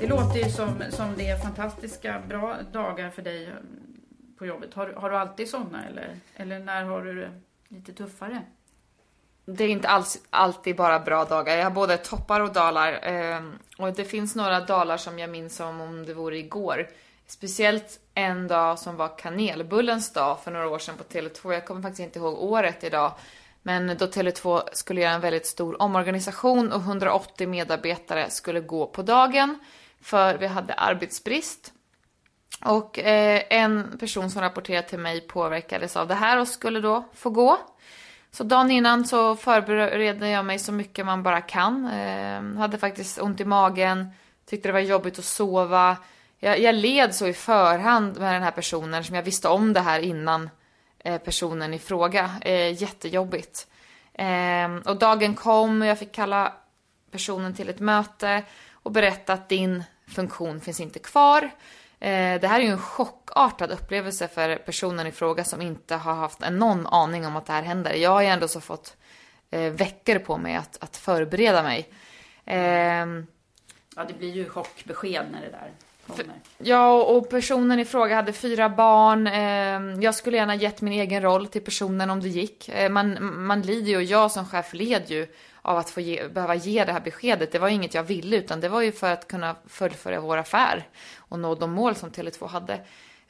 Det låter ju som, som det är fantastiska bra dagar för dig på jobbet. Har, har du alltid sådana eller, eller när har du det lite tuffare? Det är inte alls alltid bara bra dagar. Jag har både toppar och dalar. Eh, och det finns några dalar som jag minns som om det vore igår. Speciellt en dag som var kanelbullens dag för några år sedan på Tele2. Jag kommer faktiskt inte ihåg året idag. Men då Tele2 skulle göra en väldigt stor omorganisation och 180 medarbetare skulle gå på dagen. För vi hade arbetsbrist. Och eh, en person som rapporterade till mig påverkades av det här och skulle då få gå. Så dagen innan så förberedde jag mig så mycket man bara kan. Eh, hade faktiskt ont i magen, tyckte det var jobbigt att sova. Jag, jag led så i förhand med den här personen som jag visste om det här innan eh, personen i fråga. Eh, jättejobbigt. Eh, och dagen kom och jag fick kalla personen till ett möte och berätta att din funktion finns inte kvar. Eh, det här är ju en chockartad upplevelse för personen i fråga som inte har haft någon aning om att det här händer. Jag har ju ändå så fått eh, veckor på mig att, att förbereda mig. Eh, Ja, det blir ju chockbesked när det där kommer. Ja, och personen i fråga hade fyra barn. Eh, jag skulle gärna gett min egen roll till personen om det gick. Eh, man, man lider ju, och jag som chef led ju av att få ge, behöva ge det här beskedet. Det var inget jag ville, utan det var ju för att kunna fullfölja vår affär och nå de mål som Tele2 hade.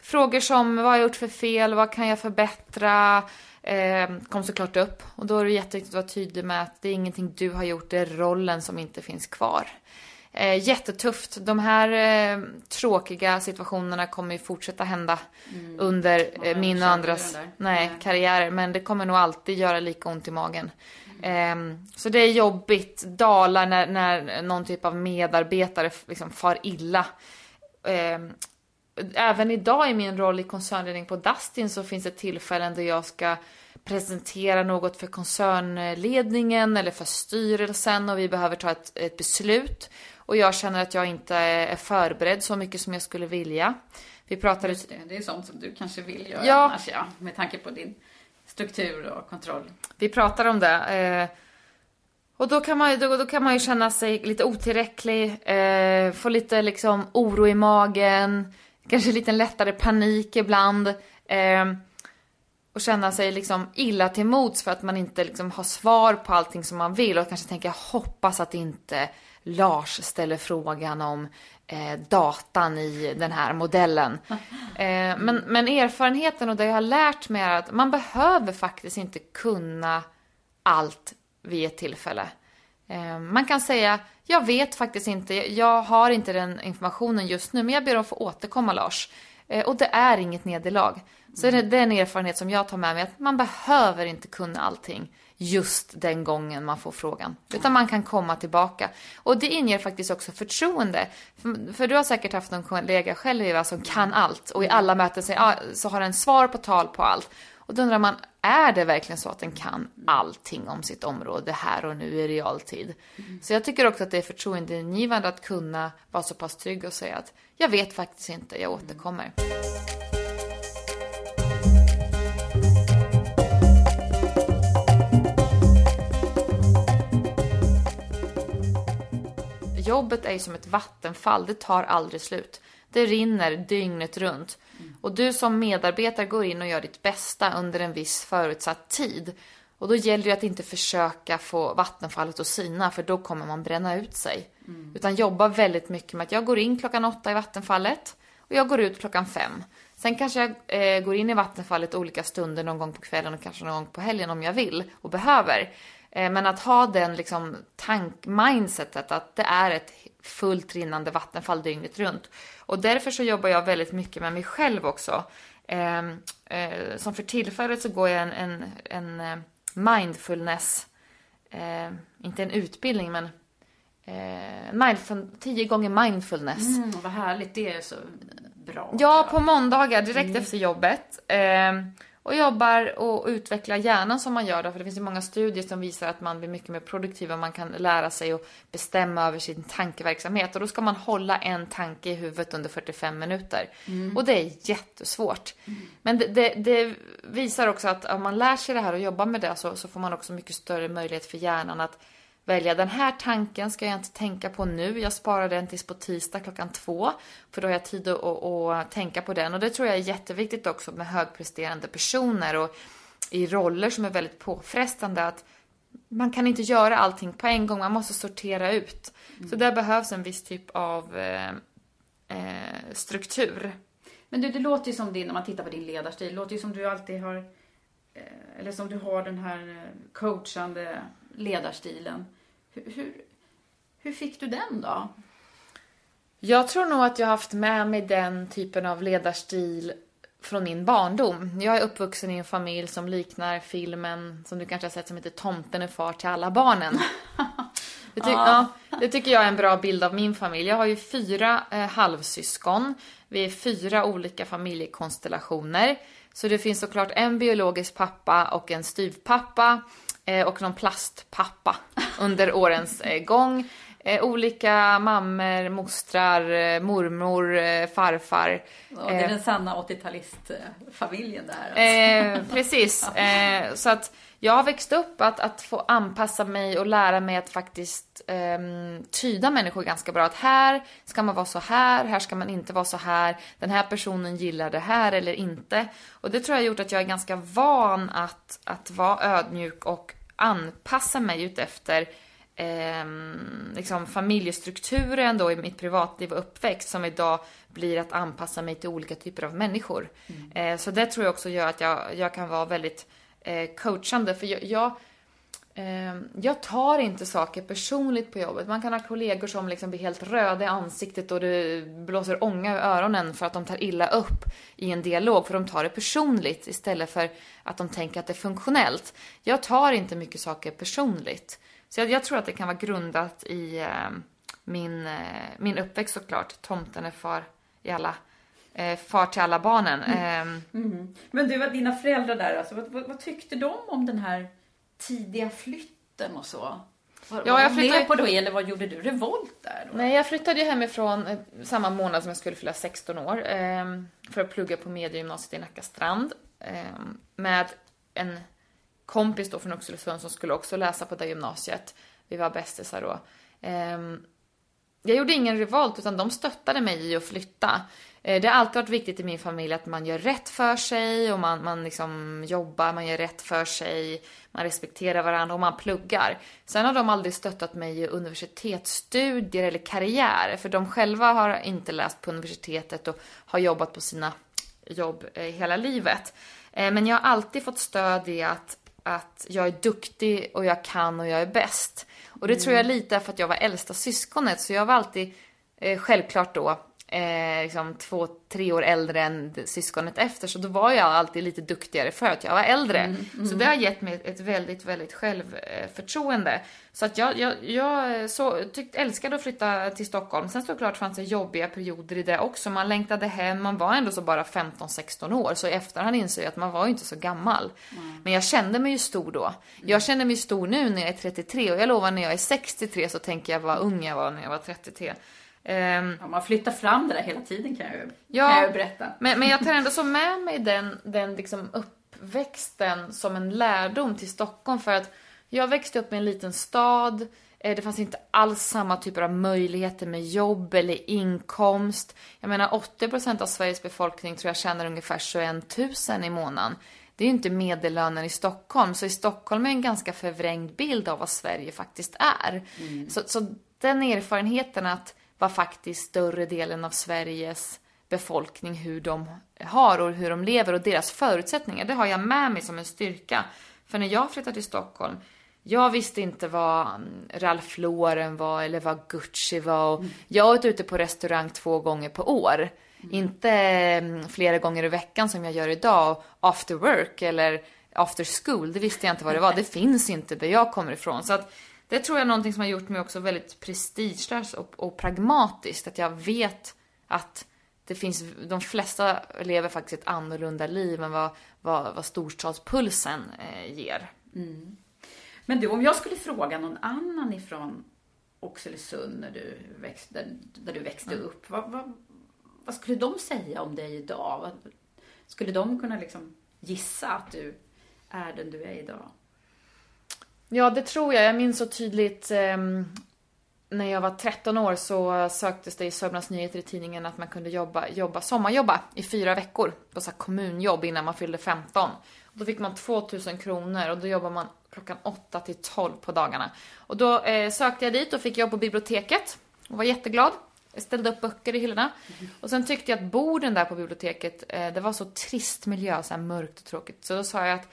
Frågor som vad har jag gjort för fel, vad kan jag förbättra? Eh, kom såklart upp. Och då är det jätteviktigt att vara tydlig med att det är ingenting du har gjort, det är rollen som inte finns kvar. Eh, jättetufft. De här eh, tråkiga situationerna kommer ju fortsätta hända under eh, min och andras nej, karriärer. Men det kommer nog alltid göra lika ont i magen. Ehm, så det är jobbigt. Dalar när, när någon typ av medarbetare liksom far illa. Ehm, även idag i min roll i koncernledning på Dustin så finns det tillfällen där jag ska presentera något för koncernledningen eller för styrelsen och vi behöver ta ett, ett beslut. Och jag känner att jag inte är förberedd så mycket som jag skulle vilja. Vi pratade... Just det, det är sånt som du kanske vill göra Ja. annars, ja. Med tanke på din struktur och kontroll. Vi pratar om det. Eh, och då kan, man, ju- då, då kan man ju känna sig lite otillräcklig, eh, få lite liksom oro i magen, kanske lite lättare panik ibland. Eh, och känna sig liksom illa till mods för att man inte liksom har svar på allting som man vill och kanske tänka jag hoppas att inte Lars ställer frågan om eh, datan i den här modellen. Eh, men, men erfarenheten och det jag har lärt mig är att man behöver faktiskt inte kunna allt vid ett tillfälle. Eh, man kan säga, jag vet faktiskt inte, jag har inte den informationen just nu, men jag ber om att få återkomma Lars. Och det är inget nederlag. Så det, det är en erfarenhet som jag tar med mig, att man behöver inte kunna allting just den gången man får frågan. Utan man kan komma tillbaka. Och det inger faktiskt också förtroende. För, för du har säkert haft någon kollega själv Eva som kan allt och i alla möten säger, ah, så har den svar på tal på allt. Och då undrar man, är det verkligen så att den kan allting om sitt område här och nu i realtid? Så jag tycker också att det är förtroendeingivande att kunna vara så pass trygg och säga att jag vet faktiskt inte, jag återkommer. Jobbet är ju som ett vattenfall, det tar aldrig slut. Det rinner dygnet runt. Och du som medarbetare går in och gör ditt bästa under en viss förutsatt tid. Och då gäller det att inte försöka få vattenfallet att sina för då kommer man bränna ut sig. Utan jobba väldigt mycket med att jag går in klockan åtta i vattenfallet och jag går ut klockan fem. Sen kanske jag eh, går in i vattenfallet olika stunder någon gång på kvällen och kanske någon gång på helgen om jag vill och behöver. Eh, men att ha den liksom tank, mindsetet att det är ett fullt rinnande vattenfall dygnet runt. Och därför så jobbar jag väldigt mycket med mig själv också. Eh, eh, som för tillfället så går jag en, en, en eh, mindfulness, inte en utbildning men mindful, tio gånger mindfulness. Mm, vad härligt, det är så bra. Ja, på måndagar direkt efter jobbet. Och jobbar och utvecklar hjärnan som man gör då, för det finns ju många studier som visar att man blir mycket mer produktiv och man kan lära sig att bestämma över sin tankeverksamhet. Och då ska man hålla en tanke i huvudet under 45 minuter. Och det är jättesvårt. Men det, det, det visar också att om man lär sig det här och jobbar med det så, så får man också mycket större möjlighet för hjärnan att välja den här tanken ska jag inte tänka på nu. Jag sparar den tills på tisdag klockan två. För då har jag tid att, att, att tänka på den. Och det tror jag är jätteviktigt också med högpresterande personer och i roller som är väldigt påfrestande. Att man kan inte göra allting på en gång, man måste sortera ut. Så där behövs en viss typ av eh, eh, struktur. Men du, det låter ju som din, om man tittar på din ledarstil, det låter ju som du alltid har, eh, eller som du har den här eh, coachande ledarstilen. Hur, hur, hur fick du den då? Jag tror nog att jag har haft med mig den typen av ledarstil från min barndom. Jag är uppvuxen i en familj som liknar filmen som du kanske har sett som heter Tomten är far till alla barnen. Det, ty- ja, det tycker jag är en bra bild av min familj. Jag har ju fyra eh, halvsyskon. Vi är fyra olika familjekonstellationer. Så det finns såklart en biologisk pappa och en styvpappa Eh, och någon plastpappa under årens eh, gång. Eh, olika mammor, mostrar, eh, mormor, eh, farfar. Ja, det är den sanna 80-talistfamiljen där. Eh, precis. Eh, så att jag har växt upp att, att få anpassa mig och lära mig att faktiskt ehm, tyda människor ganska bra. Att här ska man vara så här, här ska man inte vara så här. Den här personen gillar det här eller inte. Och det tror jag har gjort att jag är ganska van att, att vara ödmjuk och anpassa mig utefter eh, liksom familjestrukturen då i mitt privatliv och uppväxt som idag blir att anpassa mig till olika typer av människor. Eh, så det tror jag också gör att jag, jag kan vara väldigt eh, coachande för jag, jag eh, jag tar inte saker personligt på jobbet. Man kan ha kollegor som liksom blir helt röda i ansiktet och det blåser ånga ur öronen för att de tar illa upp i en dialog, för de tar det personligt istället för att de tänker att det är funktionellt. Jag tar inte mycket saker personligt. Så jag, jag tror att det kan vara grundat i eh, min, eh, min uppväxt såklart. Tomten är far i alla, eh, far till alla barnen. Ehm, Men du, vad dina föräldrar där, alltså, vad, vad, vad tyckte de om den här tidiga flytten och så? Var, Ja, var jag de flyttade- med på det eller vad gjorde du? Revolt där då? Nej, jag flyttade ju hemifrån eh, samma månad som jag skulle fylla 16 år ehm, för att plugga på mediegymnasiet i Nacka strand ehm, med en kompis då från Oxelösund som skulle också läsa på det gymnasiet. Vi var bästisar då. Ehm, jag gjorde ingen revolt utan de stöttade mig i att flytta. Eh, det har alltid varit viktigt i min familj att man gör rätt för sig och man, man liksom jobbar, man gör rätt för sig, man respekterar varandra och man pluggar. Sen har de aldrig stöttat mig i universitetsstudier eller karriär för de själva har inte läst på universitetet och har jobbat på sina jobb eh, hela livet. Eh, men jag har alltid fått stöd i att, att jag är duktig och jag kan och jag är bäst. Och det tror jag lite för att jag var äldsta syskonet så jag var alltid eh, självklart då eh, liksom två, tre år äldre än syskonet efter så då var jag alltid lite duktigare för att jag var äldre. Så det har gett mig ett väldigt, väldigt självförtroende. Så att jag, jag, jag så, tyckte, älskade att flytta till Stockholm. Sen såklart fanns det jobbiga perioder i det också. Man längtade hem, man var ändå så bara 15-16 år. Så i efterhand inser jag att man var ju inte så gammal. Men jag kände mig ju stor då. Jag känner mig stor nu när jag är 33 och jag lovar när jag är 63 så tänker jag vad ung jag var när jag var 33. Ehm, Ja, man flyttar fram det där hela tiden kan jag ju, Ja, kan jag ju berätta. Men, men jag tar ändå så med mig den, den liksom uppväxten som en lärdom till Stockholm för att jag växte upp i en liten stad. Eh, Det fanns inte alls samma typer av möjligheter med jobb eller inkomst. Jag menar 80% av Sveriges befolkning tror jag tjänar ungefär 21 000 i månaden. Det är ju inte medellönen i Stockholm, så i Stockholm är en ganska förvrängd bild av vad Sverige faktiskt är. Så, så den erfarenheten att vad faktiskt större delen av Sveriges befolkning, hur de har och hur de lever och deras förutsättningar, det har jag med mig som en styrka. För när jag flyttade till Stockholm, jag visste inte vad mm, Ralph Lauren var eller vad Gucci var. Och Jag åt ute på restaurang två gånger på år. Inte mm, flera gånger i veckan som jag gör idag, after work eller after school. Det visste jag inte vad det var. Det finns inte där jag kommer ifrån. Så att Det tror jag är någonting som har gjort mig också väldigt prestigelös och, och pragmatisk. Att jag vet att det finns, de flesta lever faktiskt ett annorlunda liv än vad, vad, vad storstadspulsen eh, ger. Mm. Men du, om jag skulle fråga någon annan ifrån Oxelösund när du växte, där du växte Mm. upp, vad, vad, vad skulle de säga om dig idag? Skulle de kunna liksom gissa att du är den du är idag? Ja, det tror jag. Jag minns så tydligt eh, när jag var 13 år så söktes det i Sörmlands Nyheter i tidningen att man kunde jobba, jobba sommarjobba i fyra veckor på så här kommunjobb innan man fyllde 15. Och då fick man 2000 kronor och då jobbar man klockan 8 till 12 på dagarna. Och då eh, sökte jag dit och fick jobb på biblioteket och var jätteglad. Jag ställde upp böcker i hyllorna. Och sen tyckte jag att borden där på biblioteket, eh, det var så trist miljö, så här mörkt och tråkigt. Så då sa jag att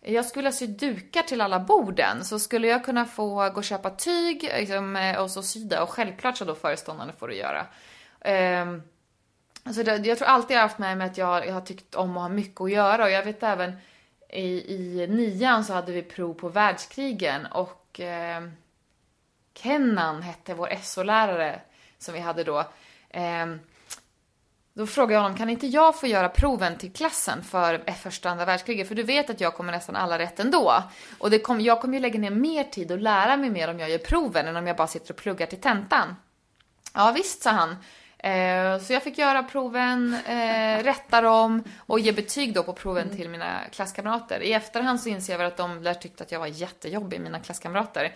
jag skulle alltså sy dukar till alla borden, så skulle jag kunna få gå och köpa tyg liksom, eh, och så sy det. Och självklart så då föreståndaren får du göra. Um, alltså det, jag tror alltid jag har haft med mig att jag, jag har tyckt om att ha mycket att göra. Och jag vet även i, i nian så hade vi prov på världskrigen och eh, Kennan hette vår SO-lärare som vi hade då. Um, då frågade jag honom, kan inte jag få göra proven till klassen för första och andra världskriget? För du vet att jag kommer nästan alla rätt ändå. Och det kom, jag kommer ju lägga ner mer tid och lära mig mer om jag gör proven än om jag bara sitter och pluggar till tentan. Ja visst, sa han. Eh, så jag fick göra proven, eh, rätta dem och ge betyg då på proven till mina klasskamrater. I efterhand så inser jag väl att de lär tyckte att jag var jättejobbig, mina klasskamrater.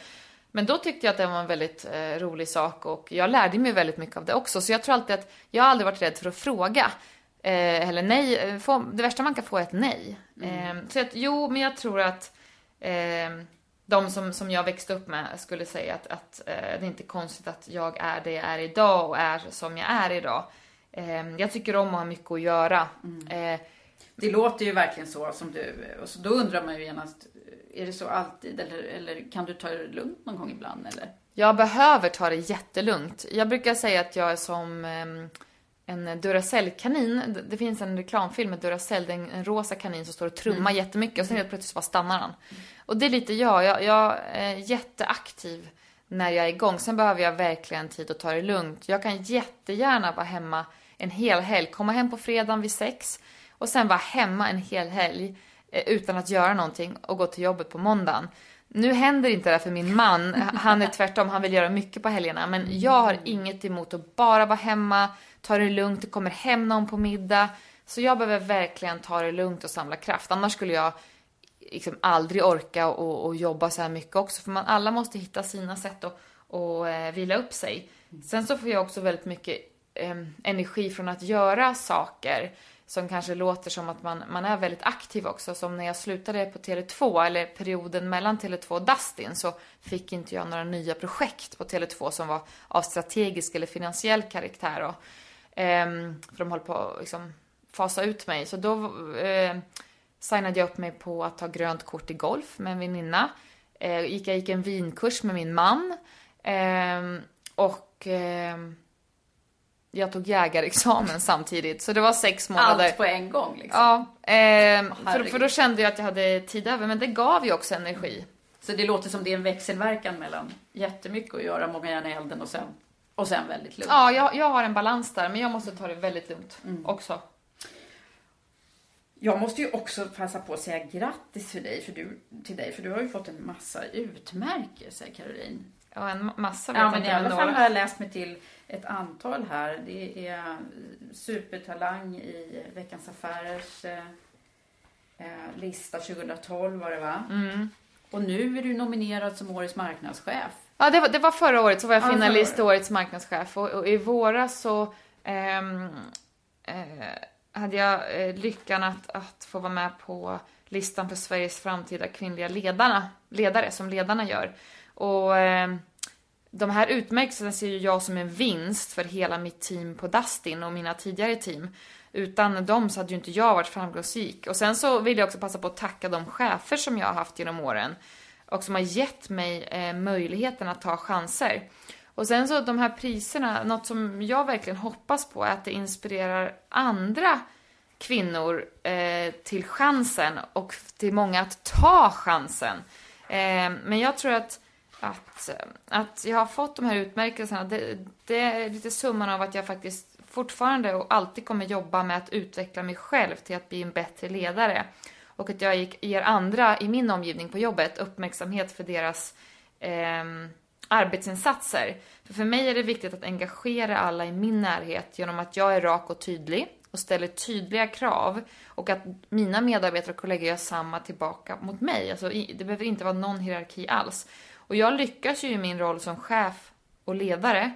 Men då tyckte jag att det var en väldigt eh, rolig sak och jag lärde mig väldigt mycket av det också. Så jag tror alltid att jag har aldrig varit rädd för att fråga. Eh, eller nej, eh, få, det värsta man kan få är ett nej. Eh, så att, jo, men jag tror att eh, de som, som jag växte upp med skulle säga att, att eh, det är inte konstigt att jag är det jag är idag och är som jag är idag. Eh, jag tycker om att ha mycket att göra. Eh, Det låter ju verkligen så som du, och så då undrar man ju genast, är det så alltid eller, eller kan du ta det lugnt någon gång ibland eller? Jag behöver ta det jättelugnt. Jag brukar säga att jag är som ehm, en Duracell-kanin. Det- finns en reklamfilm med Duracell, det är en, rosa kanin som står och trummar jättemycket och sen helt plötsligt så bara stannar han. Och det är lite jag. jag. Jag är jätteaktiv när jag är igång. Sen behöver jag verkligen tid att ta det lugnt. Jag kan jättegärna vara hemma en hel helg. Komma hem på fredagen vid sex och sen vara hemma en hel helg Eh, utan att göra någonting och gå till jobbet på måndagen. Nu händer inte det för min man. Han är tvärtom, han vill göra mycket på helgerna. Men jag har inget emot att bara vara hemma, ta det lugnt, det kommer hem någon på middag. Så jag behöver verkligen ta det lugnt och samla kraft. Annars skulle jag liksom aldrig orka och, och jobba så här mycket också. För man, alla måste hitta sina sätt att och, eh, vila upp sig. Sen så får jag också väldigt mycket eh, energi från att göra saker som kanske låter som att man, man är väldigt aktiv också. Som när jag slutade på Tele2, eller perioden mellan Tele2 och Dustin, så fick inte jag några nya projekt på Tele2 som var av strategisk eller finansiell karaktär. Och, eh, för de höll på att liksom, fasa ut mig. Så då eh, signade jag upp mig på att ta grönt kort i golf med en väninna. Eh, gick, jag gick en vinkurs med min man. Eh, och ehm, jag tog jägarexamen samtidigt. Så det var sex månader. Allt på en gång liksom? Ja, ehm, för, för då kände jag att jag hade tid över. Men det gav ju också energi. Så det låter som det är en växelverkan mellan jättemycket att göra, många järn i elden och sen, och sen väldigt lugnt. Ja, jag, jag har en balans där. Men jag måste ta det väldigt lugnt också. Jag måste ju också passa på att säga grattis för dig, för du, till dig, för du har ju fått en massa utmärkelser, Caroline. Ja, en ma- massa vet Ja, men inte, i alla fall har jag läst mig till ett antal här. Det är supertalang i Veckans Affärers eh, eh, lista 2012 var det va? Mm. Och nu är du nominerad som Årets marknadschef. Ja, det var, det var förra året så var jag Ja, finalist i Årets marknadschef och, och i våras så ehm, eh, hade jag eh, lyckan att, att få vara med på listan för Sveriges framtida kvinnliga ledarna, ledare, som ledarna gör. Och ehm, de här utmärkelserna ser ju jag som en vinst för hela mitt team på Dustin och mina tidigare team. Utan dem så hade ju inte jag varit framgångsrik. Och sen så vill jag också passa på att tacka de chefer som jag har haft genom åren och som har gett mig eh, möjligheten att ta chanser. Och sen så de här priserna, något som jag verkligen hoppas på är att det inspirerar andra kvinnor eh, till chansen och till många att ta chansen. Eh, men jag tror att, att, eh, att jag har fått de här utmärkelserna, det, det är lite summan av att jag faktiskt fortfarande och alltid kommer jobba med att utveckla mig själv till att bli en bättre ledare. Och att jag ger andra i min omgivning på jobbet uppmärksamhet för deras eh, arbetsinsatser. För, för mig är det viktigt att engagera alla i min närhet genom att jag är rak och tydlig och ställer tydliga krav och att mina medarbetare och kollegor gör samma tillbaka mot mig. Alltså, det behöver inte vara någon hierarki alls. Och jag lyckas ju i min roll som chef och ledare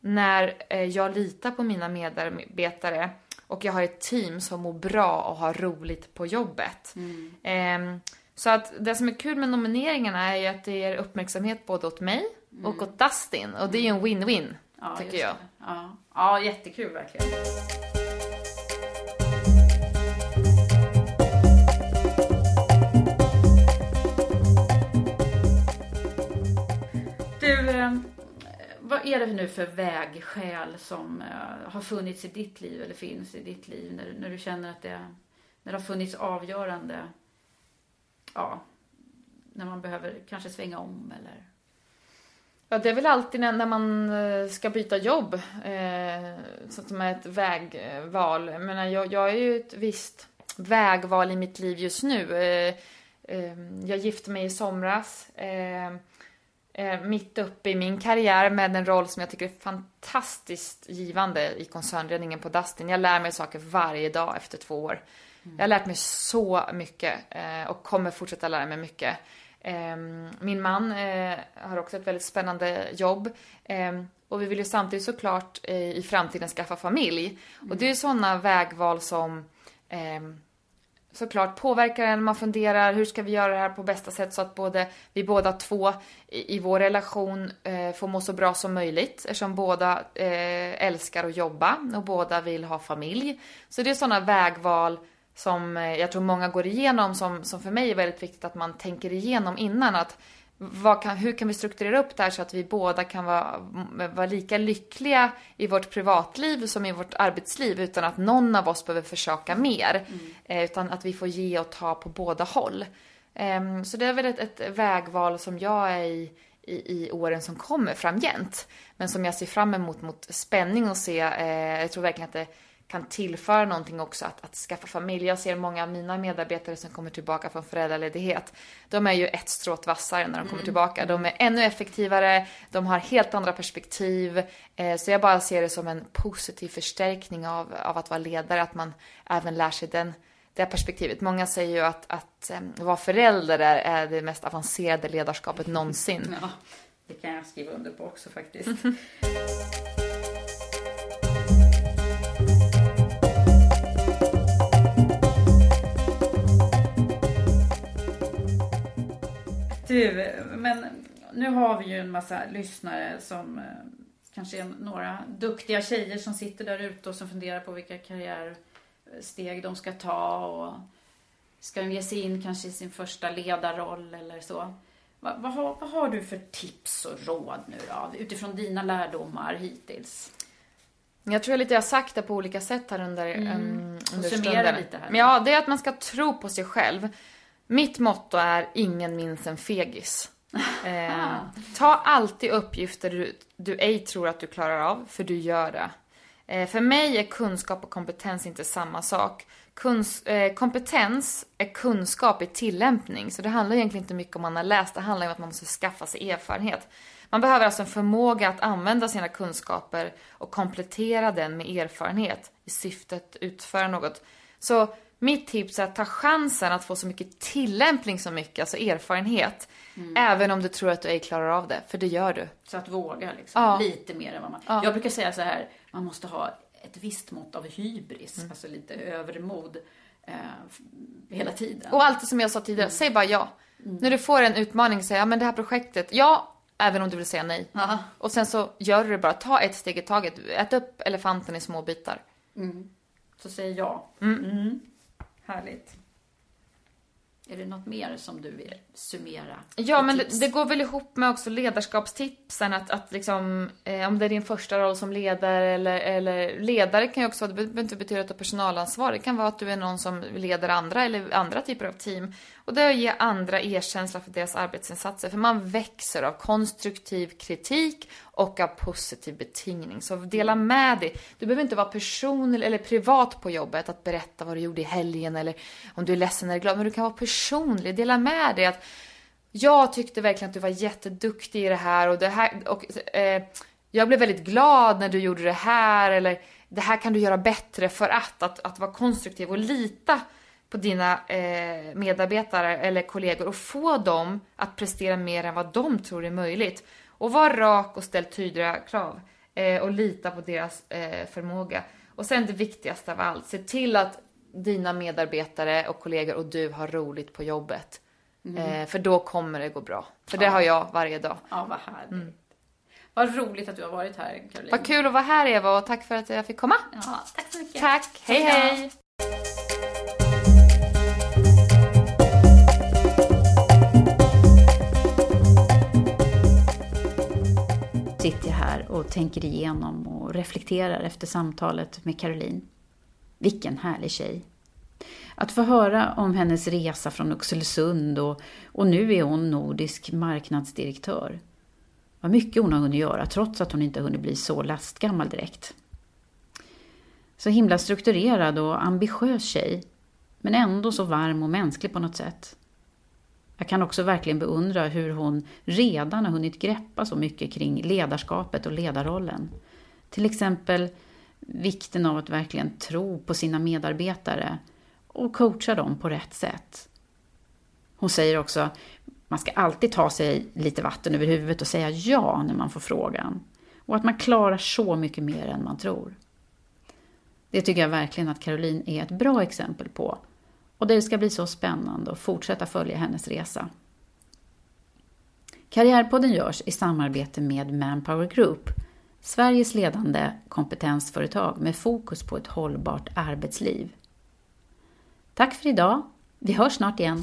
när eh, jag litar på mina medarbetare och jag har ett team som mår bra och har roligt på jobbet. Mm. Eh, så att det som är kul med nomineringarna är ju att det ger uppmärksamhet både åt mig mm. och åt Dustin. Och det är ju en win-win, ja, tycker jag. Ja. ja, jättekul verkligen. Eh, vad är det nu för vägskäl som eh, har funnits i ditt liv eller finns i ditt liv när, när du känner att det, när det har funnits avgörande, ja, när man behöver kanske svänga om eller? Ja, det är väl alltid när, när man eh, ska byta jobb eh, som är ett vägval. Jag, menar, jag, jag är ju ett visst vägval i mitt liv just nu. Eh, eh, jag gifte mig i somras. Eh, eh, mitt uppe i min karriär med en roll som jag tycker är fantastiskt givande i koncernledningen på Dustin. Jag lär mig saker varje dag efter två år. Jag har lärt mig så mycket eh, och kommer fortsätta lära mig mycket. Eh, min man eh, har också ett väldigt spännande jobb. Ehm, och vi vill ju samtidigt såklart eh, i framtiden skaffa familj. Och det är ju sådana vägval som ehm, såklart påverkar en. Man funderar hur ska vi göra det här på bästa sätt så att både vi båda två i, i vår relation eh, får må så bra som möjligt eftersom båda eh, älskar att jobba och båda vill ha familj. Så det är sådana vägval som eh, jag tror många går igenom som, som för mig är väldigt viktigt att man tänker igenom innan att kan, hur kan vi strukturera upp det här så att vi båda kan vara, vara lika lyckliga i vårt privatliv som i vårt arbetsliv utan att någon av oss behöver försöka mer. Mm. Eh, utan att vi får ge och ta på båda håll. Eh, så det är väl ett, ett vägval som jag är i, i, i, åren som kommer framgent. Men som jag ser fram emot mot spänning och se. Eh, jag tror verkligen att det kan tillföra någonting också att, att skaffa familj. Jag ser många av mina medarbetare som kommer tillbaka från föräldraledighet. De är ju ett stråt vassare när de kommer mm. tillbaka. De är ännu effektivare, de har helt andra perspektiv. Eh, så jag bara ser det som en positiv förstärkning av, av att vara ledare, att man även lär sig den, det perspektivet. Många säger ju att, att um, vara förälder är, är det mest avancerade ledarskapet någonsin. Ja, det kan jag skriva under på också faktiskt. Du, men nu har vi ju en massa lyssnare som eh, kanske är några duktiga tjejer som sitter där ute och som funderar på vilka karriärsteg de ska ta och ska de ge sig in kanske i sin första ledarroll eller så. Vad, vad, har, vad har du för tips och råd nu då, utifrån dina lärdomar hittills? Jag tror jag lite jag har sagt det på olika sätt här under, mm. um, under stunden. lite här. Men ja, det är att man ska tro på sig själv. Mitt motto är ingen minns en fegis. Eh, ta alltid uppgifter du, du ej tror att du klarar av, för du gör det. Eh, för mig är kunskap och kompetens inte samma sak. Kuns, eh, kompetens är kunskap i tillämpning, så det handlar egentligen inte mycket om man har läst, det handlar om att man måste skaffa sig erfarenhet. Man behöver alltså en förmåga att använda sina kunskaper och komplettera den med erfarenhet i syfte att utföra något. Så mitt tips är att ta chansen att få så mycket tillämpning som mycket, alltså erfarenhet. Mm. Även om du tror att du ej klarar av det, för det gör du. Så att våga liksom, ja. lite mer än vad man... Ja. Jag brukar säga så här, man måste ha ett visst mått av hybris, mm. alltså lite övermod eh, hela tiden. Och alltid som jag sa tidigare, mm. säg bara ja. Mm. När du får en utmaning, säg ja men det här projektet, ja, även om du vill säga nej. Aha. Och sen så gör du det bara, ta ett steg i taget. Ät upp elefanten i små bitar. Mm. Så säg ja. Härligt. Är det något mer som du vill summera? Ja, men det, det, går väl ihop med också ledarskapstipsen. Att, att liksom, eh, om det är din första roll som ledare eller, eller ledare kan ju också, det behöver inte betyda att du har personalansvar. Det kan vara att du är någon som leder andra eller andra typer av team. Och det är att ge andra erkänsla för deras arbetsinsatser. För man växer av konstruktiv kritik och av positiv betingning. Så dela med dig. Du behöver inte vara personlig eller privat på jobbet, att berätta vad du gjorde i helgen eller om du är ledsen eller glad. Men du kan vara personlig. Dela med dig att jag tyckte verkligen att du var jätteduktig i det här och det här och eh, jag blev väldigt glad när du gjorde det här eller det här kan du göra bättre för att, att, att vara konstruktiv och lita på dina eh, medarbetare eller kollegor och få dem att prestera mer än vad de tror är möjligt. Och var rak och ställ tydliga krav eh, och lita på deras eh, förmåga. Och sen det viktigaste av allt, se till att dina medarbetare och kollegor och du har roligt på jobbet. Mm. för då kommer det gå bra. För ja. det har jag varje dag. Ja, vad härligt. Mm. Vad roligt att du har varit här, Caroline. Vad kul att vara här, Eva, och tack för att jag fick komma. Ja, tack så mycket. Tack. Hej, hej. Sitter jag här och tänker igenom och reflekterar efter samtalet med Caroline. Vilken härlig tjej. Att få höra om hennes resa från Oxelösund och, och nu är hon nordisk marknadsdirektör. Vad mycket hon har hunnit göra trots att hon inte hunnit bli så lastgammal direkt. Så himla strukturerad och ambitiös tjej, men ändå så varm och mänsklig på något sätt. Jag kan också verkligen beundra hur hon redan har hunnit greppa så mycket kring ledarskapet och ledarrollen. Till exempel vikten av att verkligen tro på sina medarbetare och coacha dem på rätt sätt. Hon säger också, man ska alltid ta sig lite vatten över huvudet och säga ja när man får frågan. Och att man klarar så mycket mer än man tror. Det tycker jag verkligen att Caroline är ett bra exempel på. Och det ska bli så spännande att fortsätta följa hennes resa. Karriärpodden görs i samarbete med Manpower Group, Sveriges ledande kompetensföretag med fokus på ett hållbart arbetsliv. Tack för idag. Vi hörs snart igen.